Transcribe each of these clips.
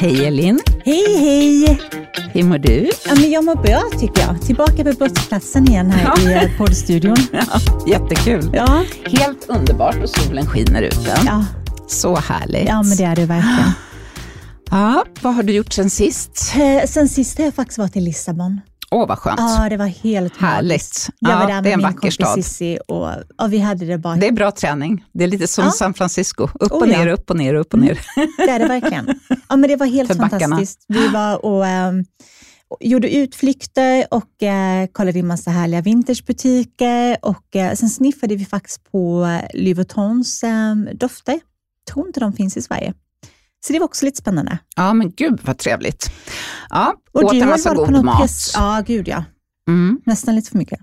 Hej Elin! Hej hej! Hur mår du? Ja, men jag mår bra tycker jag. Tillbaka på brottsplatsen igen här Ja. i eh, poddstudion. Ja, jättekul. Ja, Helt underbart och solen skiner ute. ja, Så härligt. ja men det är det verkligen. Ja, vad har du gjort sen sist? Eh, Sen sist har jag faktiskt varit i Lissabon. Åh, vad skönt. Ja, det var helt Härligt. Jag Ja, var där det är med en min vacker kompis stad. Och, och vi hade det bara... Det är bra träning. Det är lite som Ja. San Francisco. Upp och Oh, ja. ner, upp och ner, upp och ner. Det är det verkligen. Ja, men det var helt För backarna. fantastiskt. Vi var och och gjorde utflykter och eh, kollade in massa härliga vintagebutiker och eh, sen sniffade vi faktiskt på Louis Vuittons eh, dofter. tror inte de finns i Sverige. Så det var också lite spännande. Ja, men gud vad trevligt. Ja, Och åt en massa god mat. press- Ja, gud ja. Mm. Nästan lite för mycket.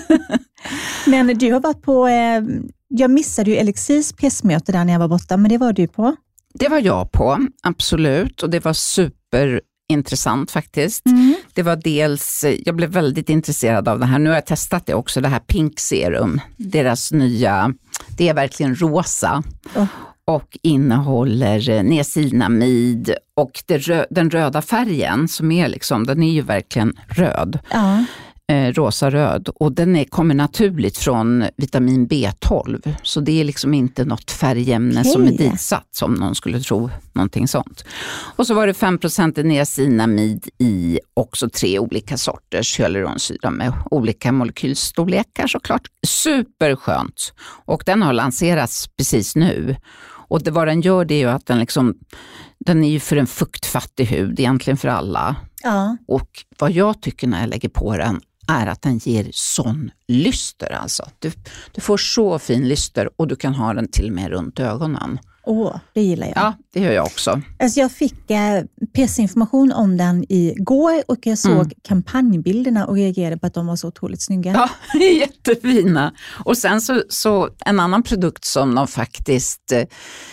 men du har varit på, eh, jag missade ju Elixirs pressmöte där när jag var borta, men det var du på. Det var jag på, absolut. Och det var superintressant faktiskt. Det var dels, jag blev väldigt intresserad av det här, nu har jag testat det också, det här Pink Serum. Deras nya, det är verkligen rosa Oh. Och innehåller eh, niacinamid och rö- den röda färgen som är liksom, den är ju verkligen röd, Ja, eh, rosa-röd och den är, kommer naturligt från vitamin B12. Så det är liksom inte något färgämne som är ditsatt som någon skulle tro, någonting sånt. Och så var det 5 niacinamid i också tre olika sorters hyaluronsyra med olika molekylstorlekar såklart. Superskönt! Och den har lanserats precis nu. Och det, vad den gör det är ju att den liksom, den är ju för en fuktfattig hud, egentligen för alla. ja. Och vad jag tycker när jag lägger på den är att den ger sån lyster alltså. Du, du får så fin lyster och du kan ha den till och med runt ögonen. Åh, det gillar jag. Ja, det gör jag också. Alltså jag fick eh, pressinformation om den igår och jag såg Mm. kampanjbilderna och reagerade på att de var så otroligt snygga. Ja, jättefina. Och sen så, så en annan produkt som de faktiskt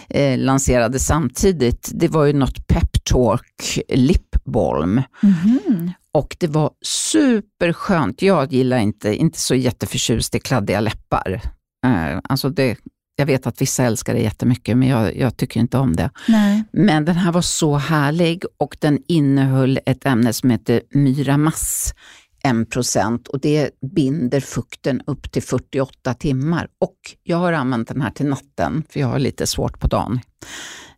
eh, lanserade samtidigt, det var ju något Peptalk Lip Balm. Mhm. Och det var superskönt. Jag gillar inte, inte så jätteförtjust i kladdiga läppar. Eh, alltså det, jag vet att vissa älskar det jättemycket, men jag, jag tycker inte om det. Nej. Men den här var så härlig och den innehöll ett ämne som heter Myramas 1% och det binder fukten upp till 48 timmar. Och jag har använt den här till natten, för jag har lite svårt på dagen.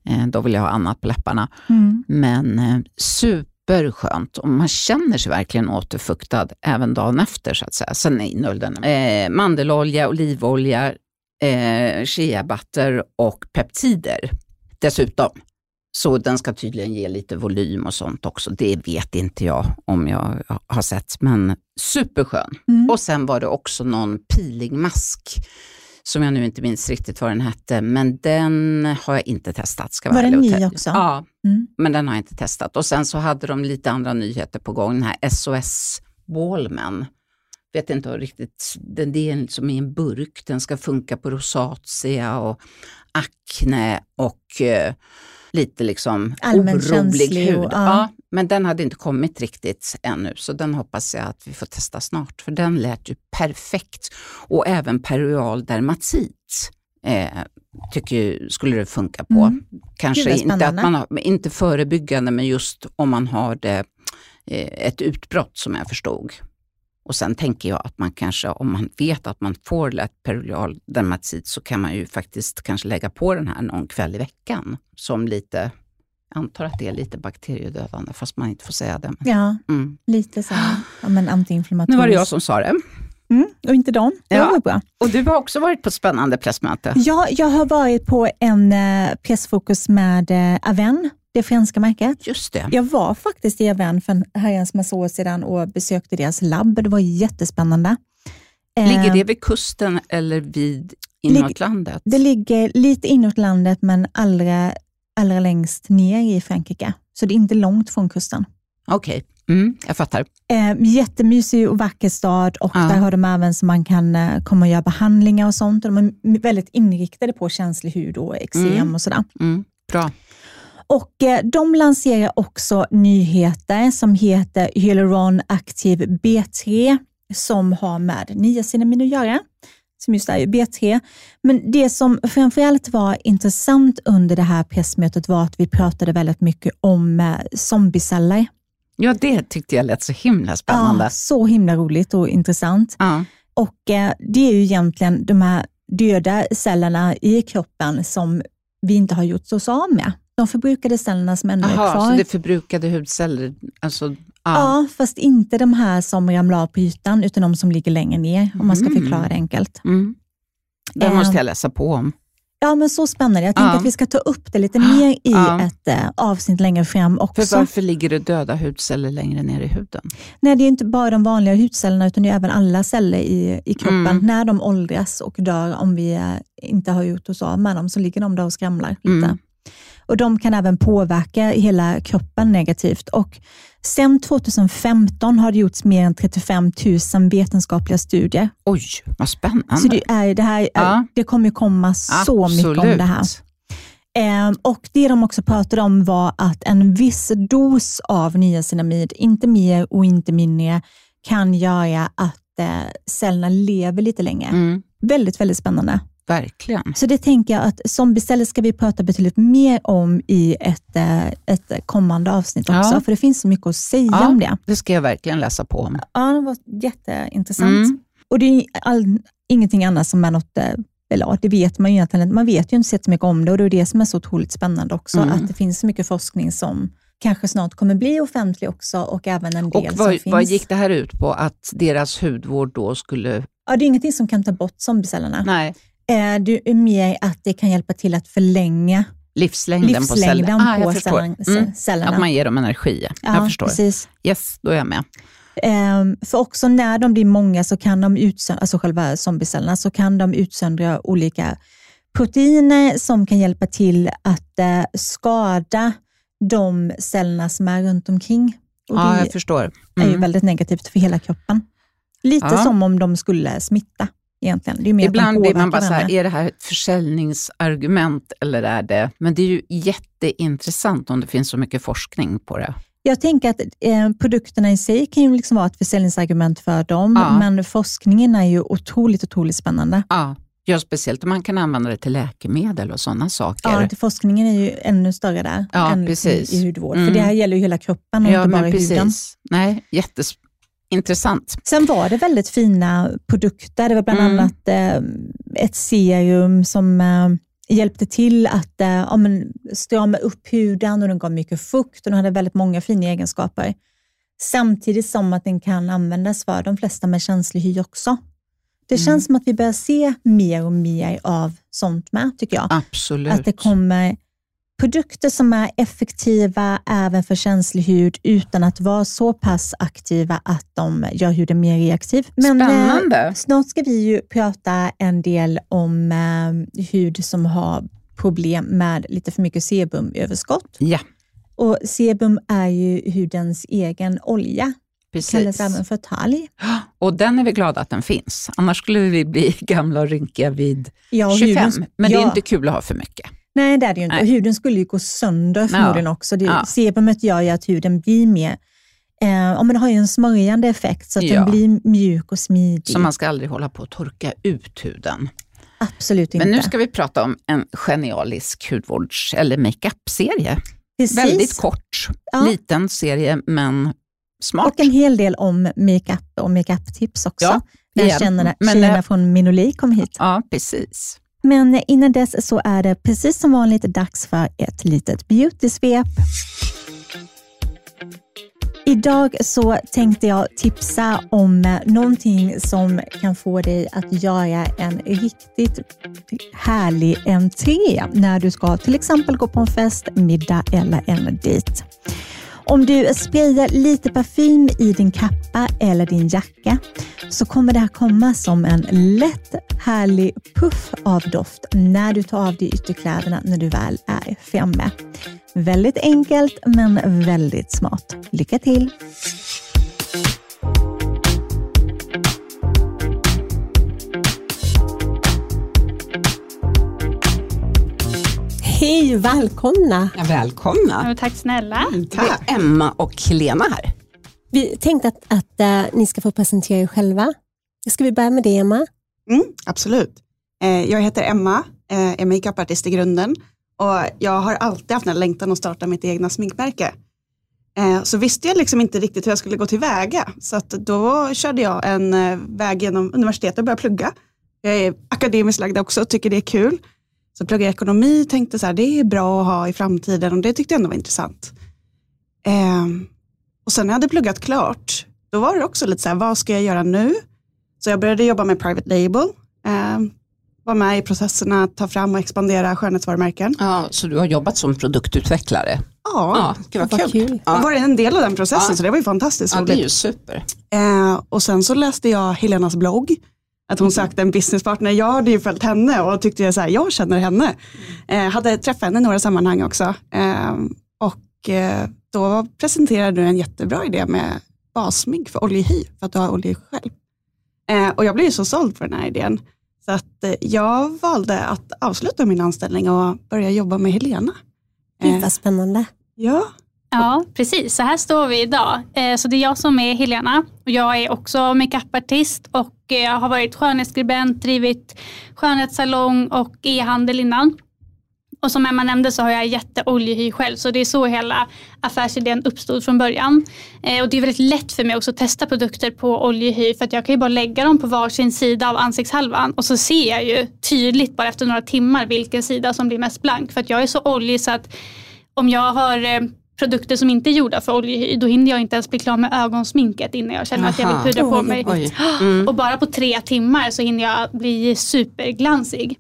Eh, då vill jag ha annat på läpparna. Mm. Men eh, superskönt och man känner sig verkligen återfuktad även dagen efter så att säga. Sen innehöll den eh, mandelolja, olivolja, eh, cheabutter och peptider dessutom. Så den ska tydligen ge lite volym och sånt också. Det vet inte jag om jag har sett, men superskön. Mm. Och sen var det också någon peelingmask som jag nu inte minns riktigt vad den hette, men den har jag inte testat. Ska Var den ny också? Ja, Mm. men den har jag inte testat. Och sen så hade de lite andra nyheter på gång, den här SOS-Balmen. Vet inte riktigt, den det är som i en burk, den ska funka på rosacea och akne och eh, lite liksom orolig hud. och- ja. ja. men den hade inte kommit riktigt ännu, så den hoppas jag att vi får testa snart, för den lät ju perfekt. Och även perioral dermatit eh, tycker skulle det funka på. Mm. Kanske inte, att man har, inte förebyggande, men just om man har det, eh, ett utbrott som jag förstod. Och sen tänker jag att man kanske, om man vet att man får lätt perioral dermatit, så kan man ju faktiskt kanske lägga på den här någon kväll i veckan. Som lite, jag antar att det är lite bakteriedödande, fast man inte får säga det. Men, Ja, mm. lite så. Ja, men antiinflammatoriskt. Nu var det jag som sa det. Mm, och inte de. Det Ja. var bra. Och du har också varit på ett spännande pressmöte. Ja, jag har varit på en eh, pressfokus med eh, Aven, det franska märket. Just det. Jag var faktiskt i Aven för en herrans massa år sedan och besökte deras labb. Det var jättespännande. Ligger det vid kusten eller vid inåt landet? Det ligger lite inåt landet, men allra, allra längst ner i Frankrike. Så det är inte långt från kusten. Okej, mm, jag fattar. Eh, jättemysig och vacker stad och Ja. där har de även så man kan eh, komma och göra behandlingar och sånt. De är väldigt inriktade på känslig hud och eksem Mm. och sådär. Mm, bra. Och eh, de lanserar också nyheter som heter Hyaluron Active B3 som har med niacinamin att göra. som just är B3. Men det som framförallt var intressant under det här pressmötet var att vi pratade väldigt mycket om eh, zombieceller. Ja, det tyckte jag lät så himla spännande. Ja, så himla roligt och intressant. Ja. Och eh, Det är ju egentligen de här döda cellerna i kroppen som vi inte har gjort oss av med. De förbrukade cellerna som ändå Aha, är kvar. så det är förbrukade hudceller? Alltså, ja. Ja, fast inte de här som ramlar på ytan, utan de som ligger längre ner, om man ska Mm. förklara det enkelt. Mm. Det Ehm, måste jag läsa på om. Ja, men så spännande. Jag tänkte Ja. att vi ska ta upp det lite mer i Ja. ett eh, avsnitt längre fram För också. varför ligger det döda hudceller längre ner i huden? Nej, det är inte bara de vanliga hudcellerna, utan det är även alla celler i, i kroppen. Mm. När de åldras och dör, om vi eh, inte har gjort oss av med dem, så ligger de där och skramlar lite. Mm. Och De kan även påverka hela kroppen negativt. Och Sen 2015 har det gjorts mer än 35 000 vetenskapliga studier. Oj, vad spännande. Så det, är, det, här, är- Ja. det kommer komma så mycket om Absolut. det här. Ehm, och Det de också pratade om var att en viss dos av niacinamid, inte mer och inte mindre, kan göra att eh, cellerna lever lite längre. Mm, Väldigt, väldigt spännande. Verkligen. Så det tänker jag att zombieceller ska vi prata betydligt mer om i ett, eh, ett kommande avsnitt också, Ja. för det finns så mycket att säga Ja. om det. Det ska jag verkligen läsa på om. Ja, det var jätteintressant. Mm. Och det är all, ingenting annat som är något, eh, eller det vet man ju egentligen. Man vet ju inte så mycket om det och det är det som är så otroligt spännande också, Mm. att det finns så mycket forskning som kanske snart kommer bli offentlig också och även en del Och som vad, finns. vad gick det här ut på? Att deras hudvård då skulle... Ja, det är ingenting som kan ta bort zombiecellerna. Nej, Eh, Det är mer att det kan hjälpa till att förlänga livslängden, på livslängden. Ah, på jag förstår. cellen- Mm. cellerna. Att man ger dem energi. ja, jag förstår. Precis. Yes, då är jag med. Ehm, för också när de blir många, så kan de utsöndra, alltså själva zombiecellerna, så kan de utsöndra olika proteiner som kan hjälpa till att eh, skada de cellerna som är runt omkring. Och Ja, det jag förstår. är ju Mm. väldigt negativt för hela kroppen. Lite Ja. som om de skulle smitta egentligen. Ibland blir man bara så här, är det här ett försäljningsargument eller är det... Men det är ju jätteintressant om det finns så mycket forskning på det. Jag tänker att eh, produkterna i sig kan ju liksom vara ett försäljningsargument för dem, Ja. men forskningen är ju otroligt, otroligt spännande. Ja, ja, speciellt om man kan använda det till läkemedel och sådana saker. Ja, forskningen är ju ännu större där Ja, än precis. i, hudvård. Mm. För det här gäller ju hela kroppen och Ja, inte bara men huden. precis. Nej, jätteintressant. Sen var det väldigt fina produkter. Det var bland Mm. annat eh, ett serum som eh, hjälpte till att eh, ja, men, strama upp huden och den gav mycket fukt och den hade väldigt många fina egenskaper. Samtidigt som att den kan användas för de flesta med känslig hy också. Det Mm. känns som att vi börjar se mer och mer av sånt med, tycker jag. Absolut. Att det kommer produkter som är effektiva även för känslig hud utan att vara så pass aktiva att de gör huden mer reaktiv. Men, eh, Spännande. snart ska vi ju prata en del om eh, hud som har problem med lite för mycket sebumöverskott. Ja, Och sebum är ju hudens egen olja, kallas precis. även för talg. Och den är vi glada att den finns. Annars skulle vi bli gamla och rynkiga vid Ja, och 25. huden- Men det är ja. inte kul att ha för mycket. Nej, det är det ju inte. Nej. Och huden skulle ju gå sönder förmodligen också. Det, Ja. Sebumet gör ju att huden blir mer, eh, ja, men det har ju en smörjande effekt så att Ja. den blir mjuk och smidig. Så man ska aldrig hålla på att torka ut huden. Absolut inte. Men nu ska vi prata om en genialisk hudvårds eller makeup-serie. Väldigt kort, Ja. liten serie, men smart. Och en hel del om makeup och makeup-tips också. Ja, när tjejerna, Men, tjejerna eh, från Minoli kom hit. Ja, precis. Men innan dess så är det precis som vanligt dags för ett litet beauty-svep. Idag så tänkte jag tipsa om någonting som kan få dig att göra en riktigt härlig entré när du ska till exempel gå på en fest, middag eller en dejt. Om du sprayar lite parfym i din kappa eller din jacka så kommer det här komma som en lätt härlig puff av doft när du tar av dig ytterkläderna när du väl är framme. Väldigt enkelt men väldigt smart. Lycka till! Hej, välkomna! Ja, välkomna. Ja, tack snälla. Det är Emma och Lena här. Vi tänkte att, att eh, ni ska få presentera er själva. Ska vi börja med dig, Emma? Mm, absolut. Eh, jag heter Emma, eh, är makeupartist i grunden och jag har alltid haft en längtan att starta mitt egna sminkmärke. Eh, så visste jag liksom inte riktigt hur jag skulle gå tillväga. Så att då körde jag en eh, väg genom universitetet och började plugga. Jag är akademiskt lagd också och tycker det är kul. Så pluggade jag ekonomi tänkte så här, det är bra att ha i framtiden och det tyckte jag ändå var intressant. Eh, och sen när jag hade pluggat klart, då var det också lite så här, vad ska jag göra nu? Så jag började jobba med private label. Eh, var med i processerna att ta fram och expandera skönhetsvarumärken. Ja, så du har jobbat som produktutvecklare? Ja, Ja, gud vad, Vad kul. kul. jag Ja. varit en del av den processen Ja. så det var ju fantastiskt ja, det är roligt. ju super. Eh, och sen så läste jag Helenas blogg, att hon sökte en businesspartner. Jag hade ju följt henne och tyckte jag så här, jag känner henne. Eh, hade träffat henne i några sammanhang också. Eh, och eh, då presenterade du en jättebra idé med bassmink för oljehy, för att du har oljehy själv. Eh, och jag blev ju så såld för den här idén. Så att eh, jag valde att avsluta min anställning och börja jobba med Helena. Gud Eh, vad spännande. ja, Ja, precis. Så här står vi idag. Så det är jag som är Helena och jag är också makeupartist och jag eh, har varit skönhetsskribent, drivit skönhetssalong och e-handel innan. Och som Emma nämnde så har jag jätteoljehy själv så det är så hela affärsidén uppstod från början. Eh, Och det är väldigt lätt för mig också att testa produkter på oljehy för att jag kan ju bara lägga dem på varsin sida av ansiktshalvan och så ser jag ju tydligt bara efter några timmar vilken sida som blir mest blank för att jag är så oljig så att om jag har eh, produkter som inte är gjorda för oljehy, då hinner jag inte ens bli klar med ögonsminket innan jag känner att jag Aha. vill pudra på Oj, mig. Oj. Mm. Och bara på tre timmar så hinner jag bli superglansig.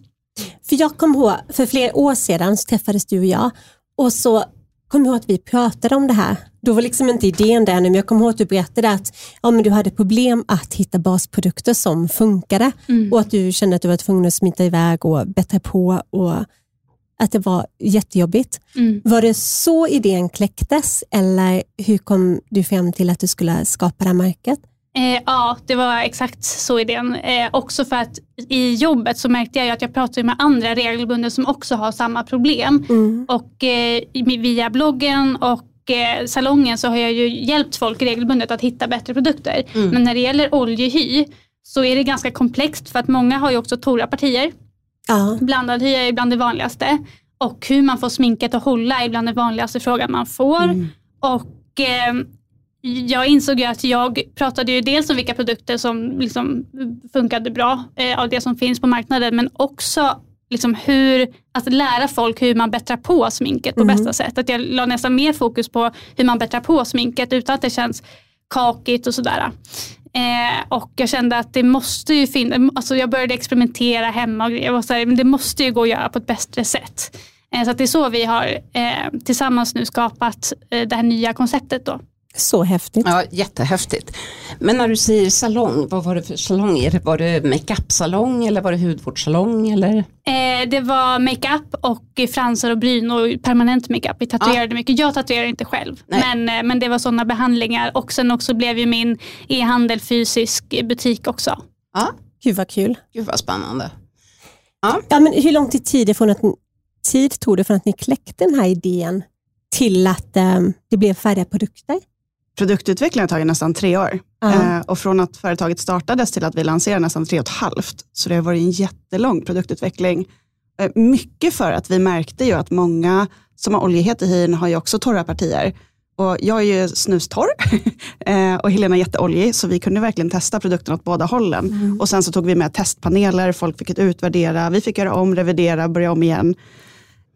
För jag kom ihåg, för flera år sedan så träffades du och jag och så kom jag ihåg att vi pratade om det här. Då var liksom inte idén där nu, men jag kommer ihåg att du berättade att ja, men du hade problem att hitta basprodukter som funkade Mm. och att du kände att du var tvungen att smita iväg och bättra på och att det var jättejobbigt. Mm. Var det så idén kläcktes eller hur kom du fram till att du skulle skapa det här märket? Eh, ja, det var exakt så idén. Eh, också för att i jobbet så märkte jag att jag pratade med andra regelbundet som också har samma problem. Mm. Och eh, via bloggen och eh, salongen så har jag ju hjälpt folk regelbundet att hitta bättre produkter. Mm. Men när det gäller oljehy så är det ganska komplext för att många har ju också torra partier. Ja. Blandad hy är bland det vanligaste. Och hur man får sminket att hålla är bland den vanligaste frågan man får. Mm. Och eh, jag insåg ju att jag pratade ju dels om vilka produkter som liksom funkade bra eh, av det som finns på marknaden men också liksom hur, att lära folk hur man bättrar på sminket på Mm. bästa sätt. Att jag la nästan mer fokus på hur man bättrar på sminket utan att det känns kakigt och sådär. Eh, och jag kände att det måste ju finnas, alltså jag började experimentera hemma och grejer, och så här, men det måste ju gå att göra på ett bättre sätt. Eh, så att det är så vi har eh, tillsammans nu skapat eh, det här nya konceptet då. Så häftigt. Ja, jättehäftigt. Men när du säger salong, vad var det för salong? Var det makeup-salong eller var det hudvårdssalong? Eller? Eh, det var makeup och fransar och bryn och permanent makeup. Vi tatuerade mycket. Jag tatuerar inte själv. Nej. Men, eh, men det var sådana behandlingar och sen också blev ju min e-handel fysisk butik också. Ja, Gud vad kul. gud vad spännande. Ja, men hur lång tid, tid, från att, tid tog det från att ni kläckte den här idén till att eh, det blev färdiga produkter? Produktutveckling har tagit nästan tre år. Eh, och från att företaget startades till att vi lanserade nästan tre och ett halvt. Så det har varit en jättelång produktutveckling. Eh, mycket för att vi märkte ju att många som har oljighet i hyn har ju också torra partier. Och jag är ju snustorr eh, och Helena är jätteoljig, så vi kunde verkligen testa produkten åt båda hållen. Och sen så tog vi med testpaneler, folk fick utvärdera, vi fick göra om, revidera, börja om igen.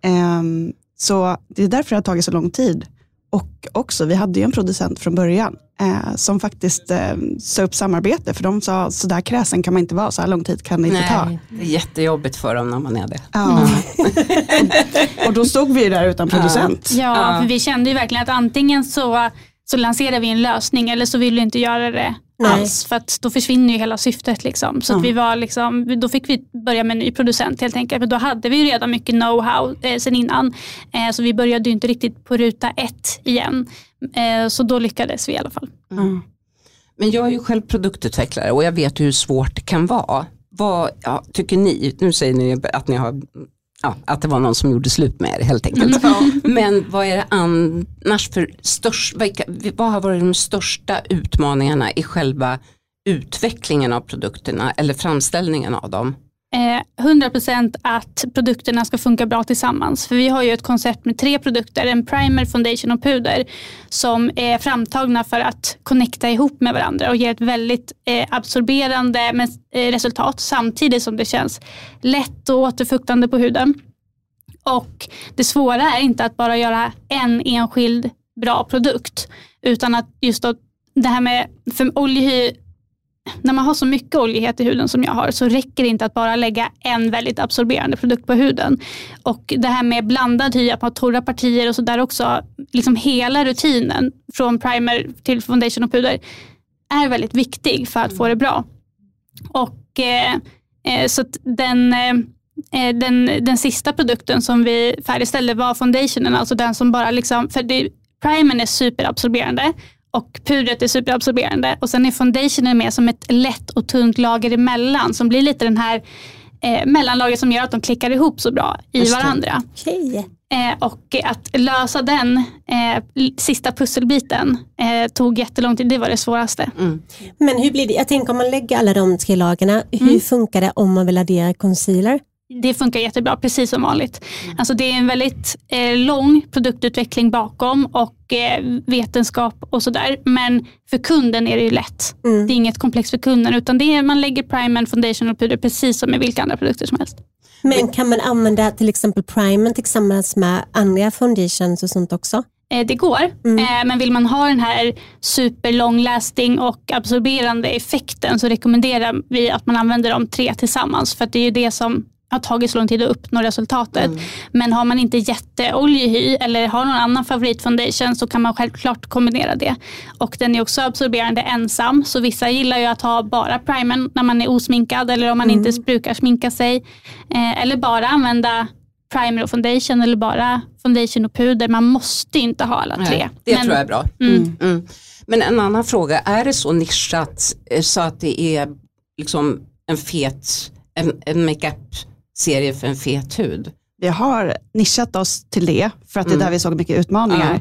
Ehm, så det är därför det har tagit så lång tid. Och också, vi hade ju en producent från början eh, som faktiskt eh, sa upp samarbete, för de sa så där kräsen kan man inte vara, så här lång tid kan det inte ta. Nej, det är jättejobbigt för dem när man är det. Ja. och, och då stod vi där utan producent. Ja, Ja. för vi kände ju verkligen att antingen så, så lanserar vi en lösning eller så vill vi inte göra det Nej. alls. För att då försvinner ju hela syftet. Liksom. Så att Ja. vi var liksom, då fick vi börja med en ny producent helt enkelt. Men då hade vi ju redan mycket know-how eh, sen innan. Eh, så vi började ju inte riktigt på ruta ett igen. Eh, så då lyckades vi i alla fall. Ja. Men jag är ju själv produktutvecklare och jag vet hur svårt det kan vara. Vad ja, tycker ni, nu säger ni att ni har Ja, att det var någon som gjorde slut med er helt enkelt. Men vad är det annars för störst, vilka, vad har varit de största utmaningarna i själva utvecklingen av produkterna eller framställningen av dem? Eh, 100% att produkterna ska funka bra tillsammans. För vi har ju ett koncept med tre produkter, en primer, foundation och puder som är framtagna för att connecta ihop med varandra och ger ett väldigt eh, absorberande eh, resultat samtidigt som det känns lätt och återfuktande på huden. Och det svåra är inte att bara göra en enskild bra produkt utan att just då, det här med för oljehy när man har så mycket oljighet i huden som jag har så räcker det inte att bara lägga en väldigt absorberande produkt på huden. Och det här med blandad hy, att man har torra partier och sådär också, liksom hela rutinen från primer till foundation och puder är väldigt viktig för att få det bra. Och eh, eh så den eh, eh, den, den sista produkten som vi färdigställde var foundationen, alltså den som bara liksom, för det, primern är superabsorberande och pudret är superabsorberande och sen är foundationen med som ett lätt och tunt lager emellan som blir lite den här eh, mellanlagret som gör att de klickar ihop så bra i varandra. Okay. Eh, och att lösa den eh, sista pusselbiten eh, tog jättelång tid, det var det svåraste. Mm. Men hur blir det, jag tänker om man lägger alla de tre lagarna, hur mm. funkar det om man vill addera concealer? Det funkar jättebra, precis som vanligt. Alltså det är en väldigt eh, lång produktutveckling bakom och eh, vetenskap och sådär. Men för kunden är det ju lätt. Mm. Det är inget komplext för kunden utan det är, man lägger primer, foundation och puder precis som med vilka andra produkter som helst. Men kan man använda till exempel primer tillsammans med andra foundations och sånt också? Eh, det går, mm. Eh, men vill man ha den här super long lasting och absorberande effekten så rekommenderar vi att man använder de tre tillsammans för det är ju det som har tagit så lång tid att uppnå resultatet. Mm. Men har man inte jätteoljehy eller har någon annan favoritfoundation så kan man självklart kombinera det. Och den är också absorberande ensam så vissa gillar ju att ha bara primern när man är osminkad eller om man mm. inte brukar sminka sig. Eh, eller bara använda primer och foundation eller bara foundation och puder. Man måste inte ha alla tre. Nej, det Men, tror jag är bra. Mm. mm. Mm. Men en annan fråga, är det så nischat eh, så att det är liksom en fet en, en makeup serie för en fet hud. Vi har nischat oss till det, för att det är mm. där vi såg mycket utmaningar.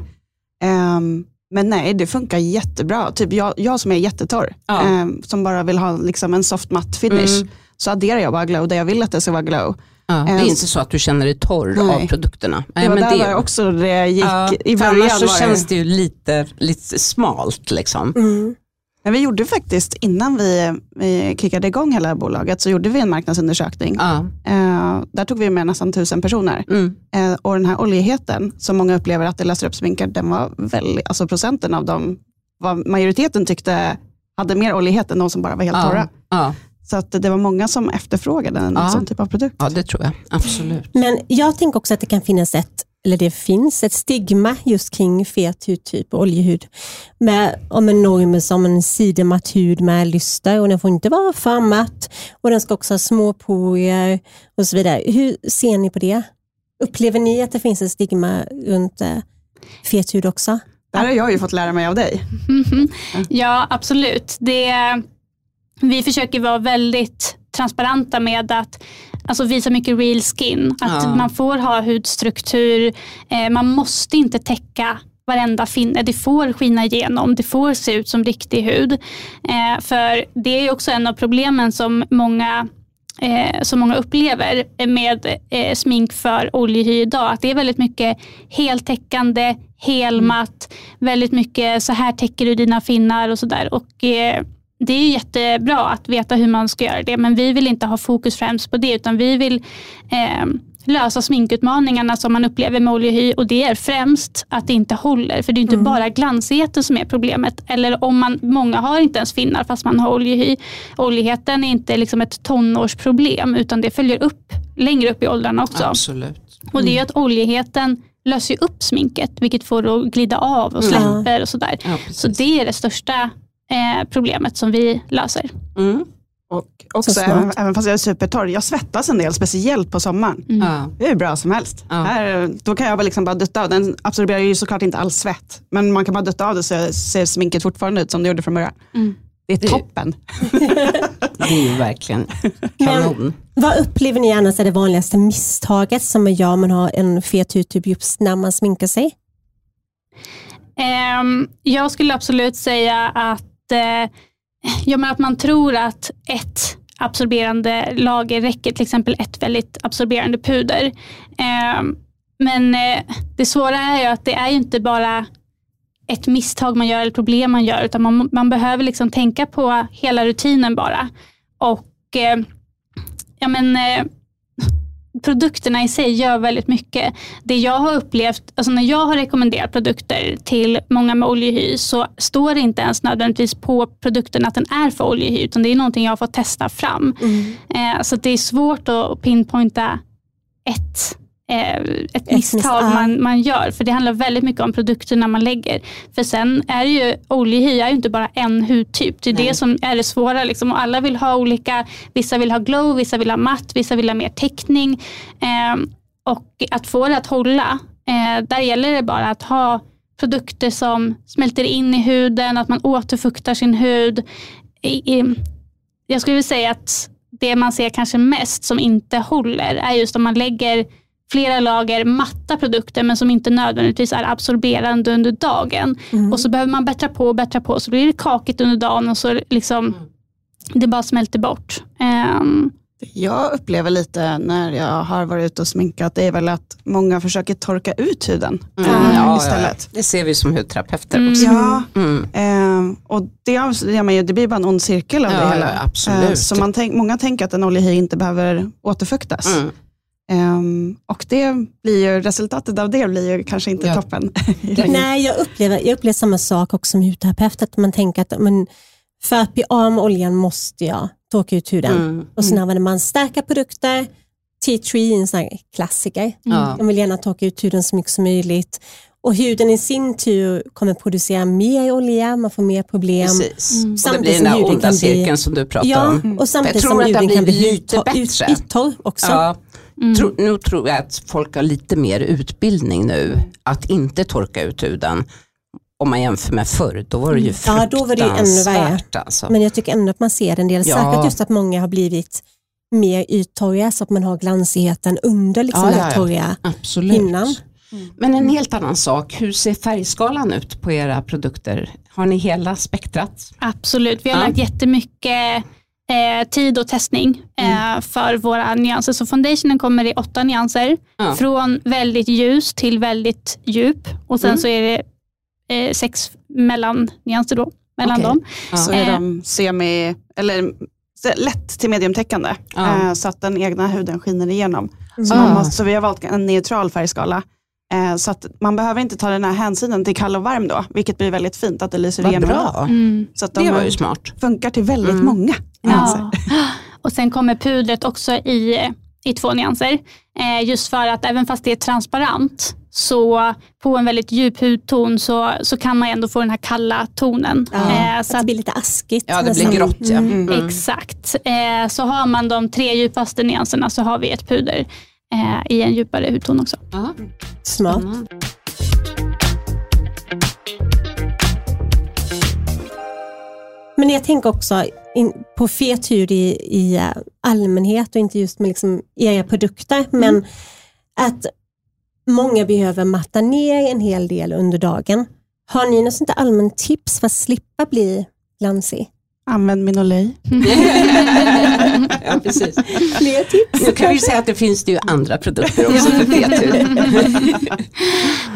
Ja. Um, men nej, det funkar jättebra. Typ jag, jag som är jättetorr, ja. um, som bara vill ha liksom en soft matt finish, mm. så adderar jag bara glow där jag vill att det ska vara glow. Ja, det är um, inte så att du känner dig torr nej. av produkterna. Nej, det var men där det... var också det gick ja, i början. Annars så känns det ju lite, lite smalt. Liksom. Mm. Men vi gjorde faktiskt, innan vi, vi kickade igång hela bolaget, så gjorde vi en marknadsundersökning. Ja. Eh, där tog vi med nästan tusen personer. Mm. Eh, och den här oljigheten, som många upplever att det löser upp sminkar, den var väldigt, alltså procenten av dem, vad majoriteten tyckte hade mer oljighet än de som bara var helt ja. torra. Ja. Så att det var många som efterfrågade en ja. sån typ av produkt. Ja, det tror jag. Absolut. Men jag tänker också att det kan finnas ett eller det finns ett stigma just kring fet hudtyp och oljehud. Med, om en norm som en sidenmatt hud med lyster och den får inte vara för matt och den ska också ha små porier och så vidare. Hur ser ni på det? Upplever ni att det finns ett stigma runt eh, fet hud också? Det här har jag ju fått lära mig av dig. Ja, absolut. Det, vi försöker vara väldigt transparenta med att alltså visa mycket real skin. Att ja. man får ha hudstruktur, eh, man måste inte täcka varenda finne. Det får skina igenom, det får se ut som riktig hud. Eh, för det är också en av problemen som många eh, som många upplever med eh, smink för oljehy idag. Att det är väldigt mycket heltäckande, helmatt, väldigt mycket så här täcker du dina finnar och sådär. eh, det är jättebra att veta hur man ska göra det, men vi vill inte ha fokus främst på det, utan vi vill eh, lösa sminkutmaningarna som man upplever med oljehy och det är främst att det inte håller. För det är inte mm. bara glansigheten som är problemet. Eller om man, många har inte ens finnar fast man har oljehy. Oljigheten är inte liksom ett tonårsproblem utan det följer upp längre upp i åldrarna också. Absolut. Mm. Och det är att oljigheten löser upp sminket vilket får det att glida av och släpper mm. och sådär. Ja, så det är det största eh, problemet som vi löser. Mm. Och också, även, även, fast jag är supertorr, jag svettas en del, speciellt på sommaren. Mm. Det är bra som helst. Ja. Här, då kan jag bara, liksom bara dutta av, den absorberar ju såklart inte all svett, men man kan bara dutta av det så ser sminket fortfarande ut som det gjorde från början. Mm. Det är toppen. det är ju verkligen kanon. Men, vad upplever ni annars är det vanligaste misstaget som man gör om man har en fet hudtyp just när man sminkar sig? Um, jag skulle absolut säga att eh, ja, men att man tror att ett absorberande lager räcker, till exempel ett väldigt absorberande puder. Eh, men eh, det svåra är ju att det är ju inte bara ett misstag man gör eller problem man gör, utan man, man behöver liksom tänka på hela rutinen bara. Och eh, ja, men, eh, produkterna i sig gör väldigt mycket. Det jag har upplevt, alltså när jag har rekommenderat produkter till många med oljehy så står det inte ens nödvändigtvis på produkten att den är för oljehy, utan det är någonting jag har fått testa fram. Mm. Eh, så det är svårt att pinpointa ett eh, ett misstag man, man gör. För det handlar väldigt mycket om produkterna man lägger. För sen är ju oljehy är ju inte bara en hudtyp. Det är Nej. det som är det svåra. Liksom. Och alla vill ha olika, vissa vill ha glow, vissa vill ha matt, vissa vill ha mer täckning. Eh, och att få det att hålla, eh, där gäller det bara att ha produkter som smälter in i huden, att man återfuktar sin hud. I, i, jag skulle vilja säga att det man ser kanske mest som inte håller är just om man lägger flera lager matta produkter men som inte nödvändigtvis är absorberande under dagen. Mm. Och så behöver man bättra på och bättra på så blir det kakigt under dagen och så liksom mm. det bara smälter bort. Um, jag upplever lite när jag har varit ute och sminkat, det är väl att många försöker torka ut huden mm. Mm. Ja, istället. Ja, det ser vi som hudterapeuter mm. också. Ja, eh, och det, det, det blir bara en ond cirkel av det hela. Absolut. Eh, så man tänk, många tänker att en oljehy inte behöver återfuktas. Um, och det blir ju, resultatet av det blir ju kanske inte ja. toppen. Nej, jag upplever, jag upplever samma sak också som hudterapeut, att man tänker att men, för att bli av med oljan måste jag torka ut huden. Mm. Och sen mm. använder man starka produkter, T3 är en sån klassiker. Mm. Man vill gärna torka ut huden så mycket som möjligt. Och huden i sin tur kommer producera mer olja, man får mer problem. Precis. Mm. Och det blir den där onda cirkeln bli, som du pratar ja, om. Och samtidigt som huden kan bli yttorr också. Ja. Mm. Tro, nu tror jag att folk har lite mer utbildning nu att inte torka ut huden. Om man jämför med förr, då var det ju fruktansvärt. Ja, då var det ännu värre. Alltså. Men jag tycker ändå att man ser en del, ja. särskilt just att många har blivit mer yttorriga så att man har glansigheten under liksom ja, den torriga Absolut. hinnan. Mm. Men en helt annan sak, hur ser färgskalan ut på era produkter? Har ni hela spektrat? Absolut, vi har ja. lagt jättemycket eh, tid och testning eh, mm. för våra nyanser. Så foundationen kommer i åtta nyanser. Ja. Från väldigt ljus till väldigt djup. Och sen mm. så är det eh, sex mellannyanser då. Mellan okay. dem. Ja. Så är de eh. semi, eller lätt till mediumtäckande. Ja. Eh, så att den egna huden skiner igenom. Mm. Så, måste, så vi har valt en neutral färgskala. Eh, så att man behöver inte ta den här hänsynen till kall och varm då, vilket blir väldigt fint att det lyser Vad igenom. Bra. Mm. Så att de det var ju smart. funkar till väldigt mm. många nyanser. Ja. Och sen kommer pudret också i, i två nyanser. Eh, just för att även fast det är transparent så på en väldigt djup hudton så, så kan man ändå få den här kalla tonen. Ja, eh, så att det blir lite askigt. Ja, det blir grått. Ja. Mm. Mm. Exakt. Eh, så har man de tre djupaste nyanserna så har vi ett puder eh, i en djupare hudton också. Aha. Smart. Men jag tänker också in, på fet hud i, i eh, allmänhet och inte just med liksom era produkter, mm. men att många behöver matta ner en hel del under dagen. Har ni något sånt allmänt tips för att slippa bli glansig? Använd Minolay. ja, precis. Fler tips. Nu kan vi säga att det finns det ju andra produkter också för.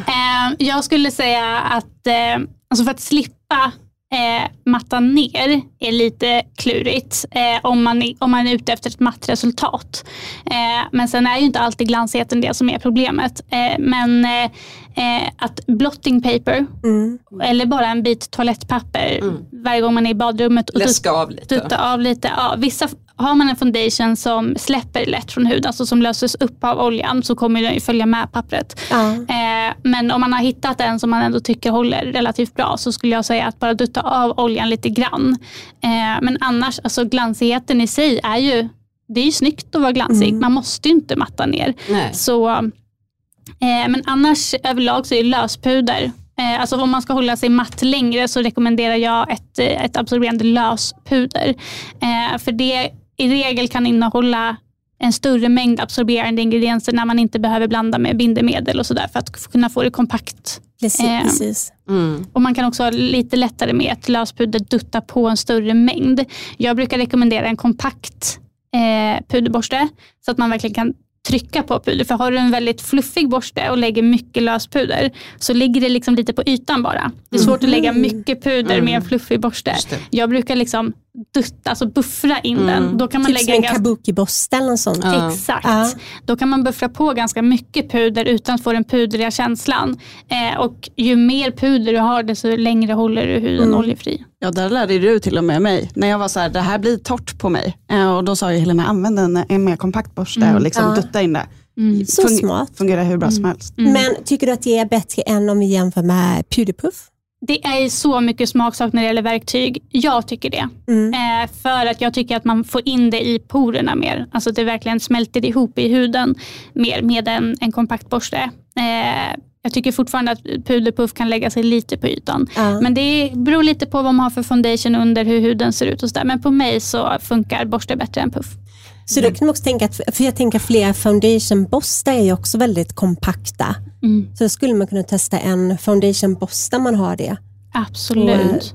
Eh, jag skulle säga att eh, alltså för att slippa eh, matta ner är lite klurigt eh, om, man, om man är ute efter ett matt resultat. Eh, men sen är ju inte alltid glansigheten det som är problemet. Eh, men eh, att blotting paper mm. eller bara en bit toalettpapper mm. varje gång man är i badrummet och Läska av lite. Tutta av lite. Ja, vissa har man en foundation som släpper lätt från huden, alltså som löses upp av oljan, så kommer den ju följa med pappret. Ja. Eh, men om man har hittat en som man ändå tycker håller relativt bra så skulle jag säga att bara dutta av oljan lite grann. Eh, men annars, alltså glansigheten i sig är ju, det är ju snyggt att vara glansig. Mm. Man måste ju inte matta ner. Nej. Så, eh, men annars överlag så är löspuder Eh, alltså om man ska hålla sig matt längre så rekommenderar jag ett, ett absorberande löspuder. Eh, för det i regel kan innehålla en större mängd absorberande ingredienser när man inte behöver blanda med bindemedel och sådär för att kunna få det kompakt. Precis. Eh, precis. Mm. Och man kan också ha lite lättare med ett löspuder dutta på en större mängd. Jag brukar rekommendera en kompakt eh, puderborste så att man verkligen kan trycka på puder. För har du en väldigt fluffig borste och lägger mycket löspuder så ligger det liksom lite på ytan bara. Det är svårt att lägga mycket puder med en fluffig borste. Jag brukar liksom dutta, alltså buffra in den. Då kan man Typ som lägga en ganska kabuki-borste eller något sånt. Ja. Exakt. Ja. Då kan man buffra på ganska mycket puder utan att få den pudriga känslan. Eh, och ju mer puder du har desto längre håller du huden Mm. oljefri. Ja, där lärde du till och med mig. När jag var så här, det här blir torrt på mig. Eh, Och då sa ju Helena, använd en, en mer kompakt borste och liksom Ja. dutta in det. Mm. Så Fung- smart. Fungerar hur bra som helst. Men tycker du att det är bättre än om vi jämför med puderpuff? Det är så mycket smaksak när det gäller verktyg. Jag tycker det. Mm. Eh, för att jag tycker att man får in det i porerna mer. Alltså att det verkligen smälter ihop i huden mer med en, en kompakt borste. Eh, jag tycker fortfarande att puderpuff kan lägga sig lite på ytan. Ja. Men det beror lite på vad man har för foundation under, hur huden ser ut och sådär. Men på mig så funkar borste bättre än puff. Så då kan man också tänka att, för jag tänker flera foundationborstar är ju också väldigt kompakta. Mm. Så då skulle man kunna testa en foundationborste man har det. Absolut.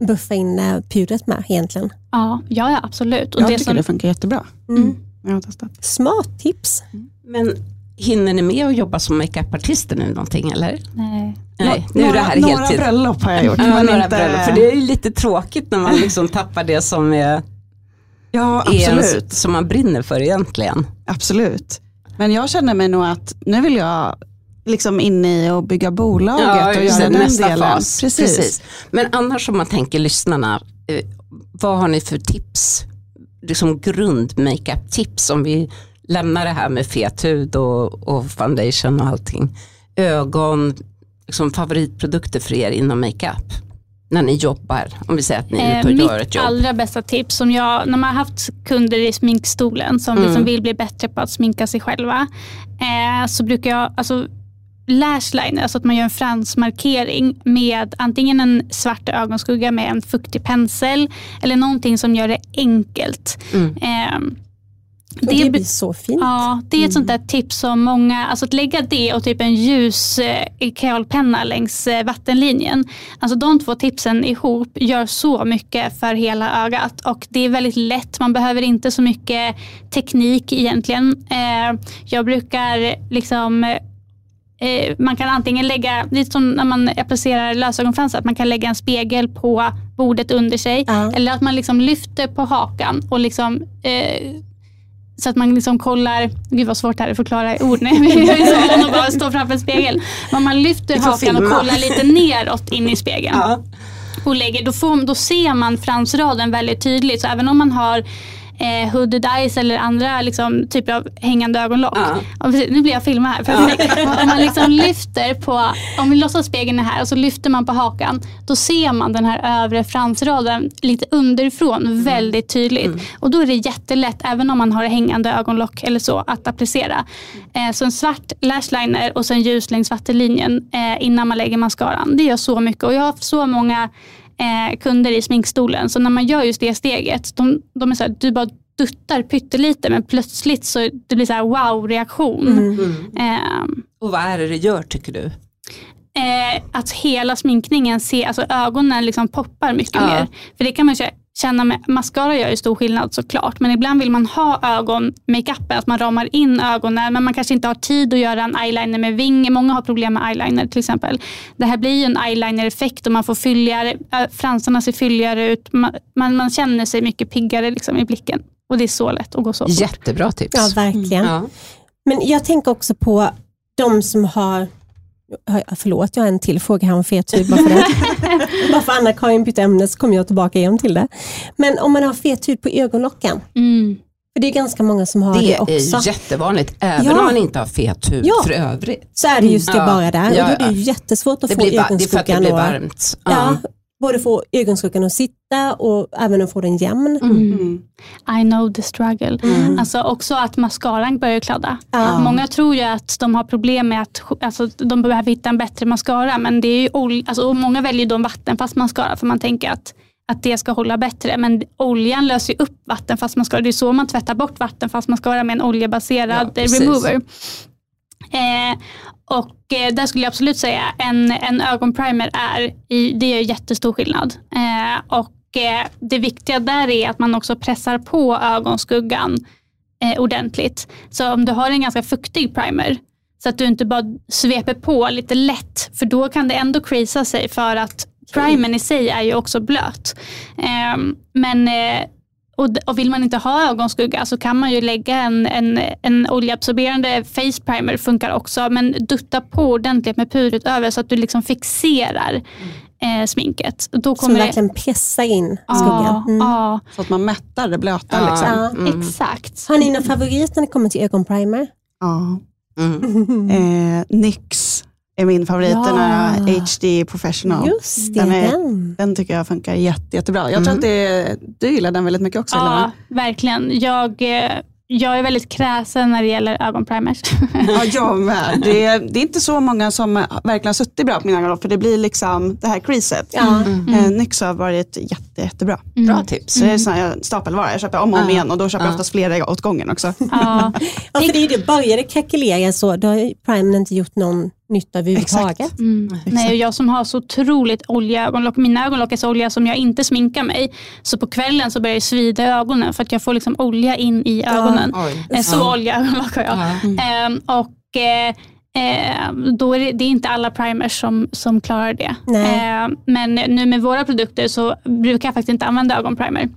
Buffa in eh, pudret med egentligen. Ja, ja, ja absolut. Och Jag det tycker som, det funkar jättebra. Mm. Jag har testat. Smart tips. Men hinner ni med att jobba som makeupartister nu någonting eller? nej. Nej, nu är det några, här några heltid. bröllop har jag gjort. Ja, men några inte... bröllop, för det är ju lite tråkigt när man liksom tappar det som, är, Ja, är ens, absolut. som man brinner för egentligen. absolut. Men jag känner mig nog att nu vill jag liksom in i och bygga bolaget och just göra den nästa delen. fas. Precis. Men annars om man tänker lyssnarna, eh, vad har ni för tips? Liksom grund makeup tips om vi lämnar det här med fet hud och, och foundation och allting. Ögon, liksom favoritprodukter för er inom makeup? När ni jobbar, om vi säger att ni är ute och Eh, gör ett mitt jobb. allra bästa tips, som jag, när man har haft kunder i sminkstolen som Mm. liksom vill bli bättre på att sminka sig själva, eh, så brukar jag, alltså lashliner, alltså att man gör en fransmarkering med antingen en svart ögonskugga med en fuktig pensel eller någonting som gör det enkelt. Mm. Eh, Det, be- blir så fint. Ja, det är ett sånt där tips som många, alltså att lägga det och typ en ljus eh, kreolpenna längs eh, vattenlinjen. Alltså de två tipsen ihop gör så mycket för hela ögat och det är väldigt lätt. Man behöver inte så mycket teknik egentligen. Eh, jag brukar liksom man kan antingen lägga, lite som när man applicerar lösögonfransar, att man kan lägga en spegel på bordet under sig. Ja. Eller att man liksom lyfter på hakan och liksom eh, så att man liksom kollar, gud vad svårt det här är att förklara i ord nu. Jag är så van att bara stå framför en spegel. Men man lyfter får hakan och kollar lite neråt in i spegeln. Ja. Och lägger, då, får, då ser man fransraden väldigt tydligt. Så även om man har eh, hooded eyes eller andra liksom, typer av hängande ögonlock. Ja. Ja, precis, nu blir jag filmad här. Perfekt. Om man liksom lyfter på, om vi låtsas spegeln är här och så lyfter man på hakan. Då ser man den här övre fransraden lite underifrån väldigt tydligt. Och då är det jättelätt, även om man har hängande ögonlock eller så, att applicera. Eh, så en svart lashliner och sen ljus längs vattenlinjen eh, innan man lägger mascaran. Det gör så mycket och jag har haft så många eh, kunder i sminkstolen. Så när man gör just det steget, de, de är så här, du bara duttar pyttelite men plötsligt så det blir så här wow-reaktion. Eh, Och vad är det det gör tycker du? eh, att hela sminkningen, ser, alltså ögonen liksom poppar mycket Ja. mer. För det kan man kä- känna med, mascara gör ju stor skillnad såklart, men ibland vill man ha ögonmakeupen, att man ramar in ögonen, men man kanske inte har tid att göra en eyeliner med vinge. Många har problem med eyeliner till exempel. Det här blir ju en eyeliner-effekt och man får fylligare, äh, fransarna ser fylligare ut, man, man, man känner sig mycket piggare liksom i blicken. Och det är så lätt att gå så fort. Jättebra tips. Ja, verkligen. Ja. Men jag tänker också på de som har Förlåt, jag har en till fråga här om fet hud. Bara för, det. bara för Anna-Karin bytte ämne så kommer jag tillbaka igen till det. Men om man har fet hud på ögonlocken, Mm. för det är ganska många som har det, Det också, är jättevanligt, även Ja. om man inte har fet hud Ja. för övrigt. så är det just det Ja. bara där. Ja, och då är det jättesvårt att Det, få blir, va- det är för att det ögonskuggan blir varmt. ja, både få ögonskuggan att sitta och även att få den jämn. Mm. I know the struggle. Mm. Alltså också att mascaran börjar kladda. Ja. Många tror ju att de har problem med att alltså, de behöver hitta en bättre mascara. Men det är ju alltså, och många väljer då en vattenfast mascara för man tänker att att det ska hålla bättre. Men oljan löser ju upp vatten fast man ska, det är så man tvättar bort vatten fast man ska vara med en oljebaserad Ja, remover. Eh, och eh, där skulle jag absolut säga en, en ögonprimer är, i, det gör jättestor skillnad. Eh, och eh, det viktiga där är att man också pressar på ögonskuggan eh, ordentligt. Så om du har en ganska fuktig primer, så att du inte bara sveper på lite lätt, för då kan det ändå creasa sig för att primern i sig är ju också blöt. Ehm, men och, och vill man inte ha ögonskugga så kan man ju lägga en, en, en oljeabsorberande face primer funkar också. Men dutta på ordentligt med pudret över så att du liksom fixerar eh, sminket. Då Som kommer det- verkligen pressar in Ja, skuggan. Mm. ja, Så att man mättar det blöta. Ja. Liksom. Mm. exakt. Har ni någon favorit när det kommer till ögonprimer? Ja. Mm. Eh, NYX är min favorit, Ja. den här HD professional. Just det, Den är- den. Den tycker jag funkar jätte, jättebra. Jag tror Mm. att det du gillar den väldigt mycket också. Ja, verkligen. Jag, eh, jag är väldigt kräsen när det gäller ögonprimers. Ja, jag med. Det är, det är inte så många som verkligen har suttit bra på mina ögon för det blir liksom det här creaset. Ja. Eh, NYX har varit jätte, jättebra. Bra tips. Så det är sån här stapelvara, jag köper om och om igen och då köper jag Ja. oftast flera åt gången också. Ja, Ja, för det är ju det, börjar det krackelera så, då har primern inte gjort någon nytta överhuvudtaget. Mm. Nej, och jag som har så otroligt ögonlock, mina ögonlock är så oljiga som jag inte sminkar mig. Så på kvällen så börjar det svida i ögonen för att jag får liksom olja in i ögonen. Oj. Eh, Så Ja. oljiga ögonlock har jag. Ja. Ehm, och eh, eh, då är det, det är inte alla primers som, som klarar det. Ehm, men nu med våra produkter så brukar jag faktiskt inte använda ögonprimer.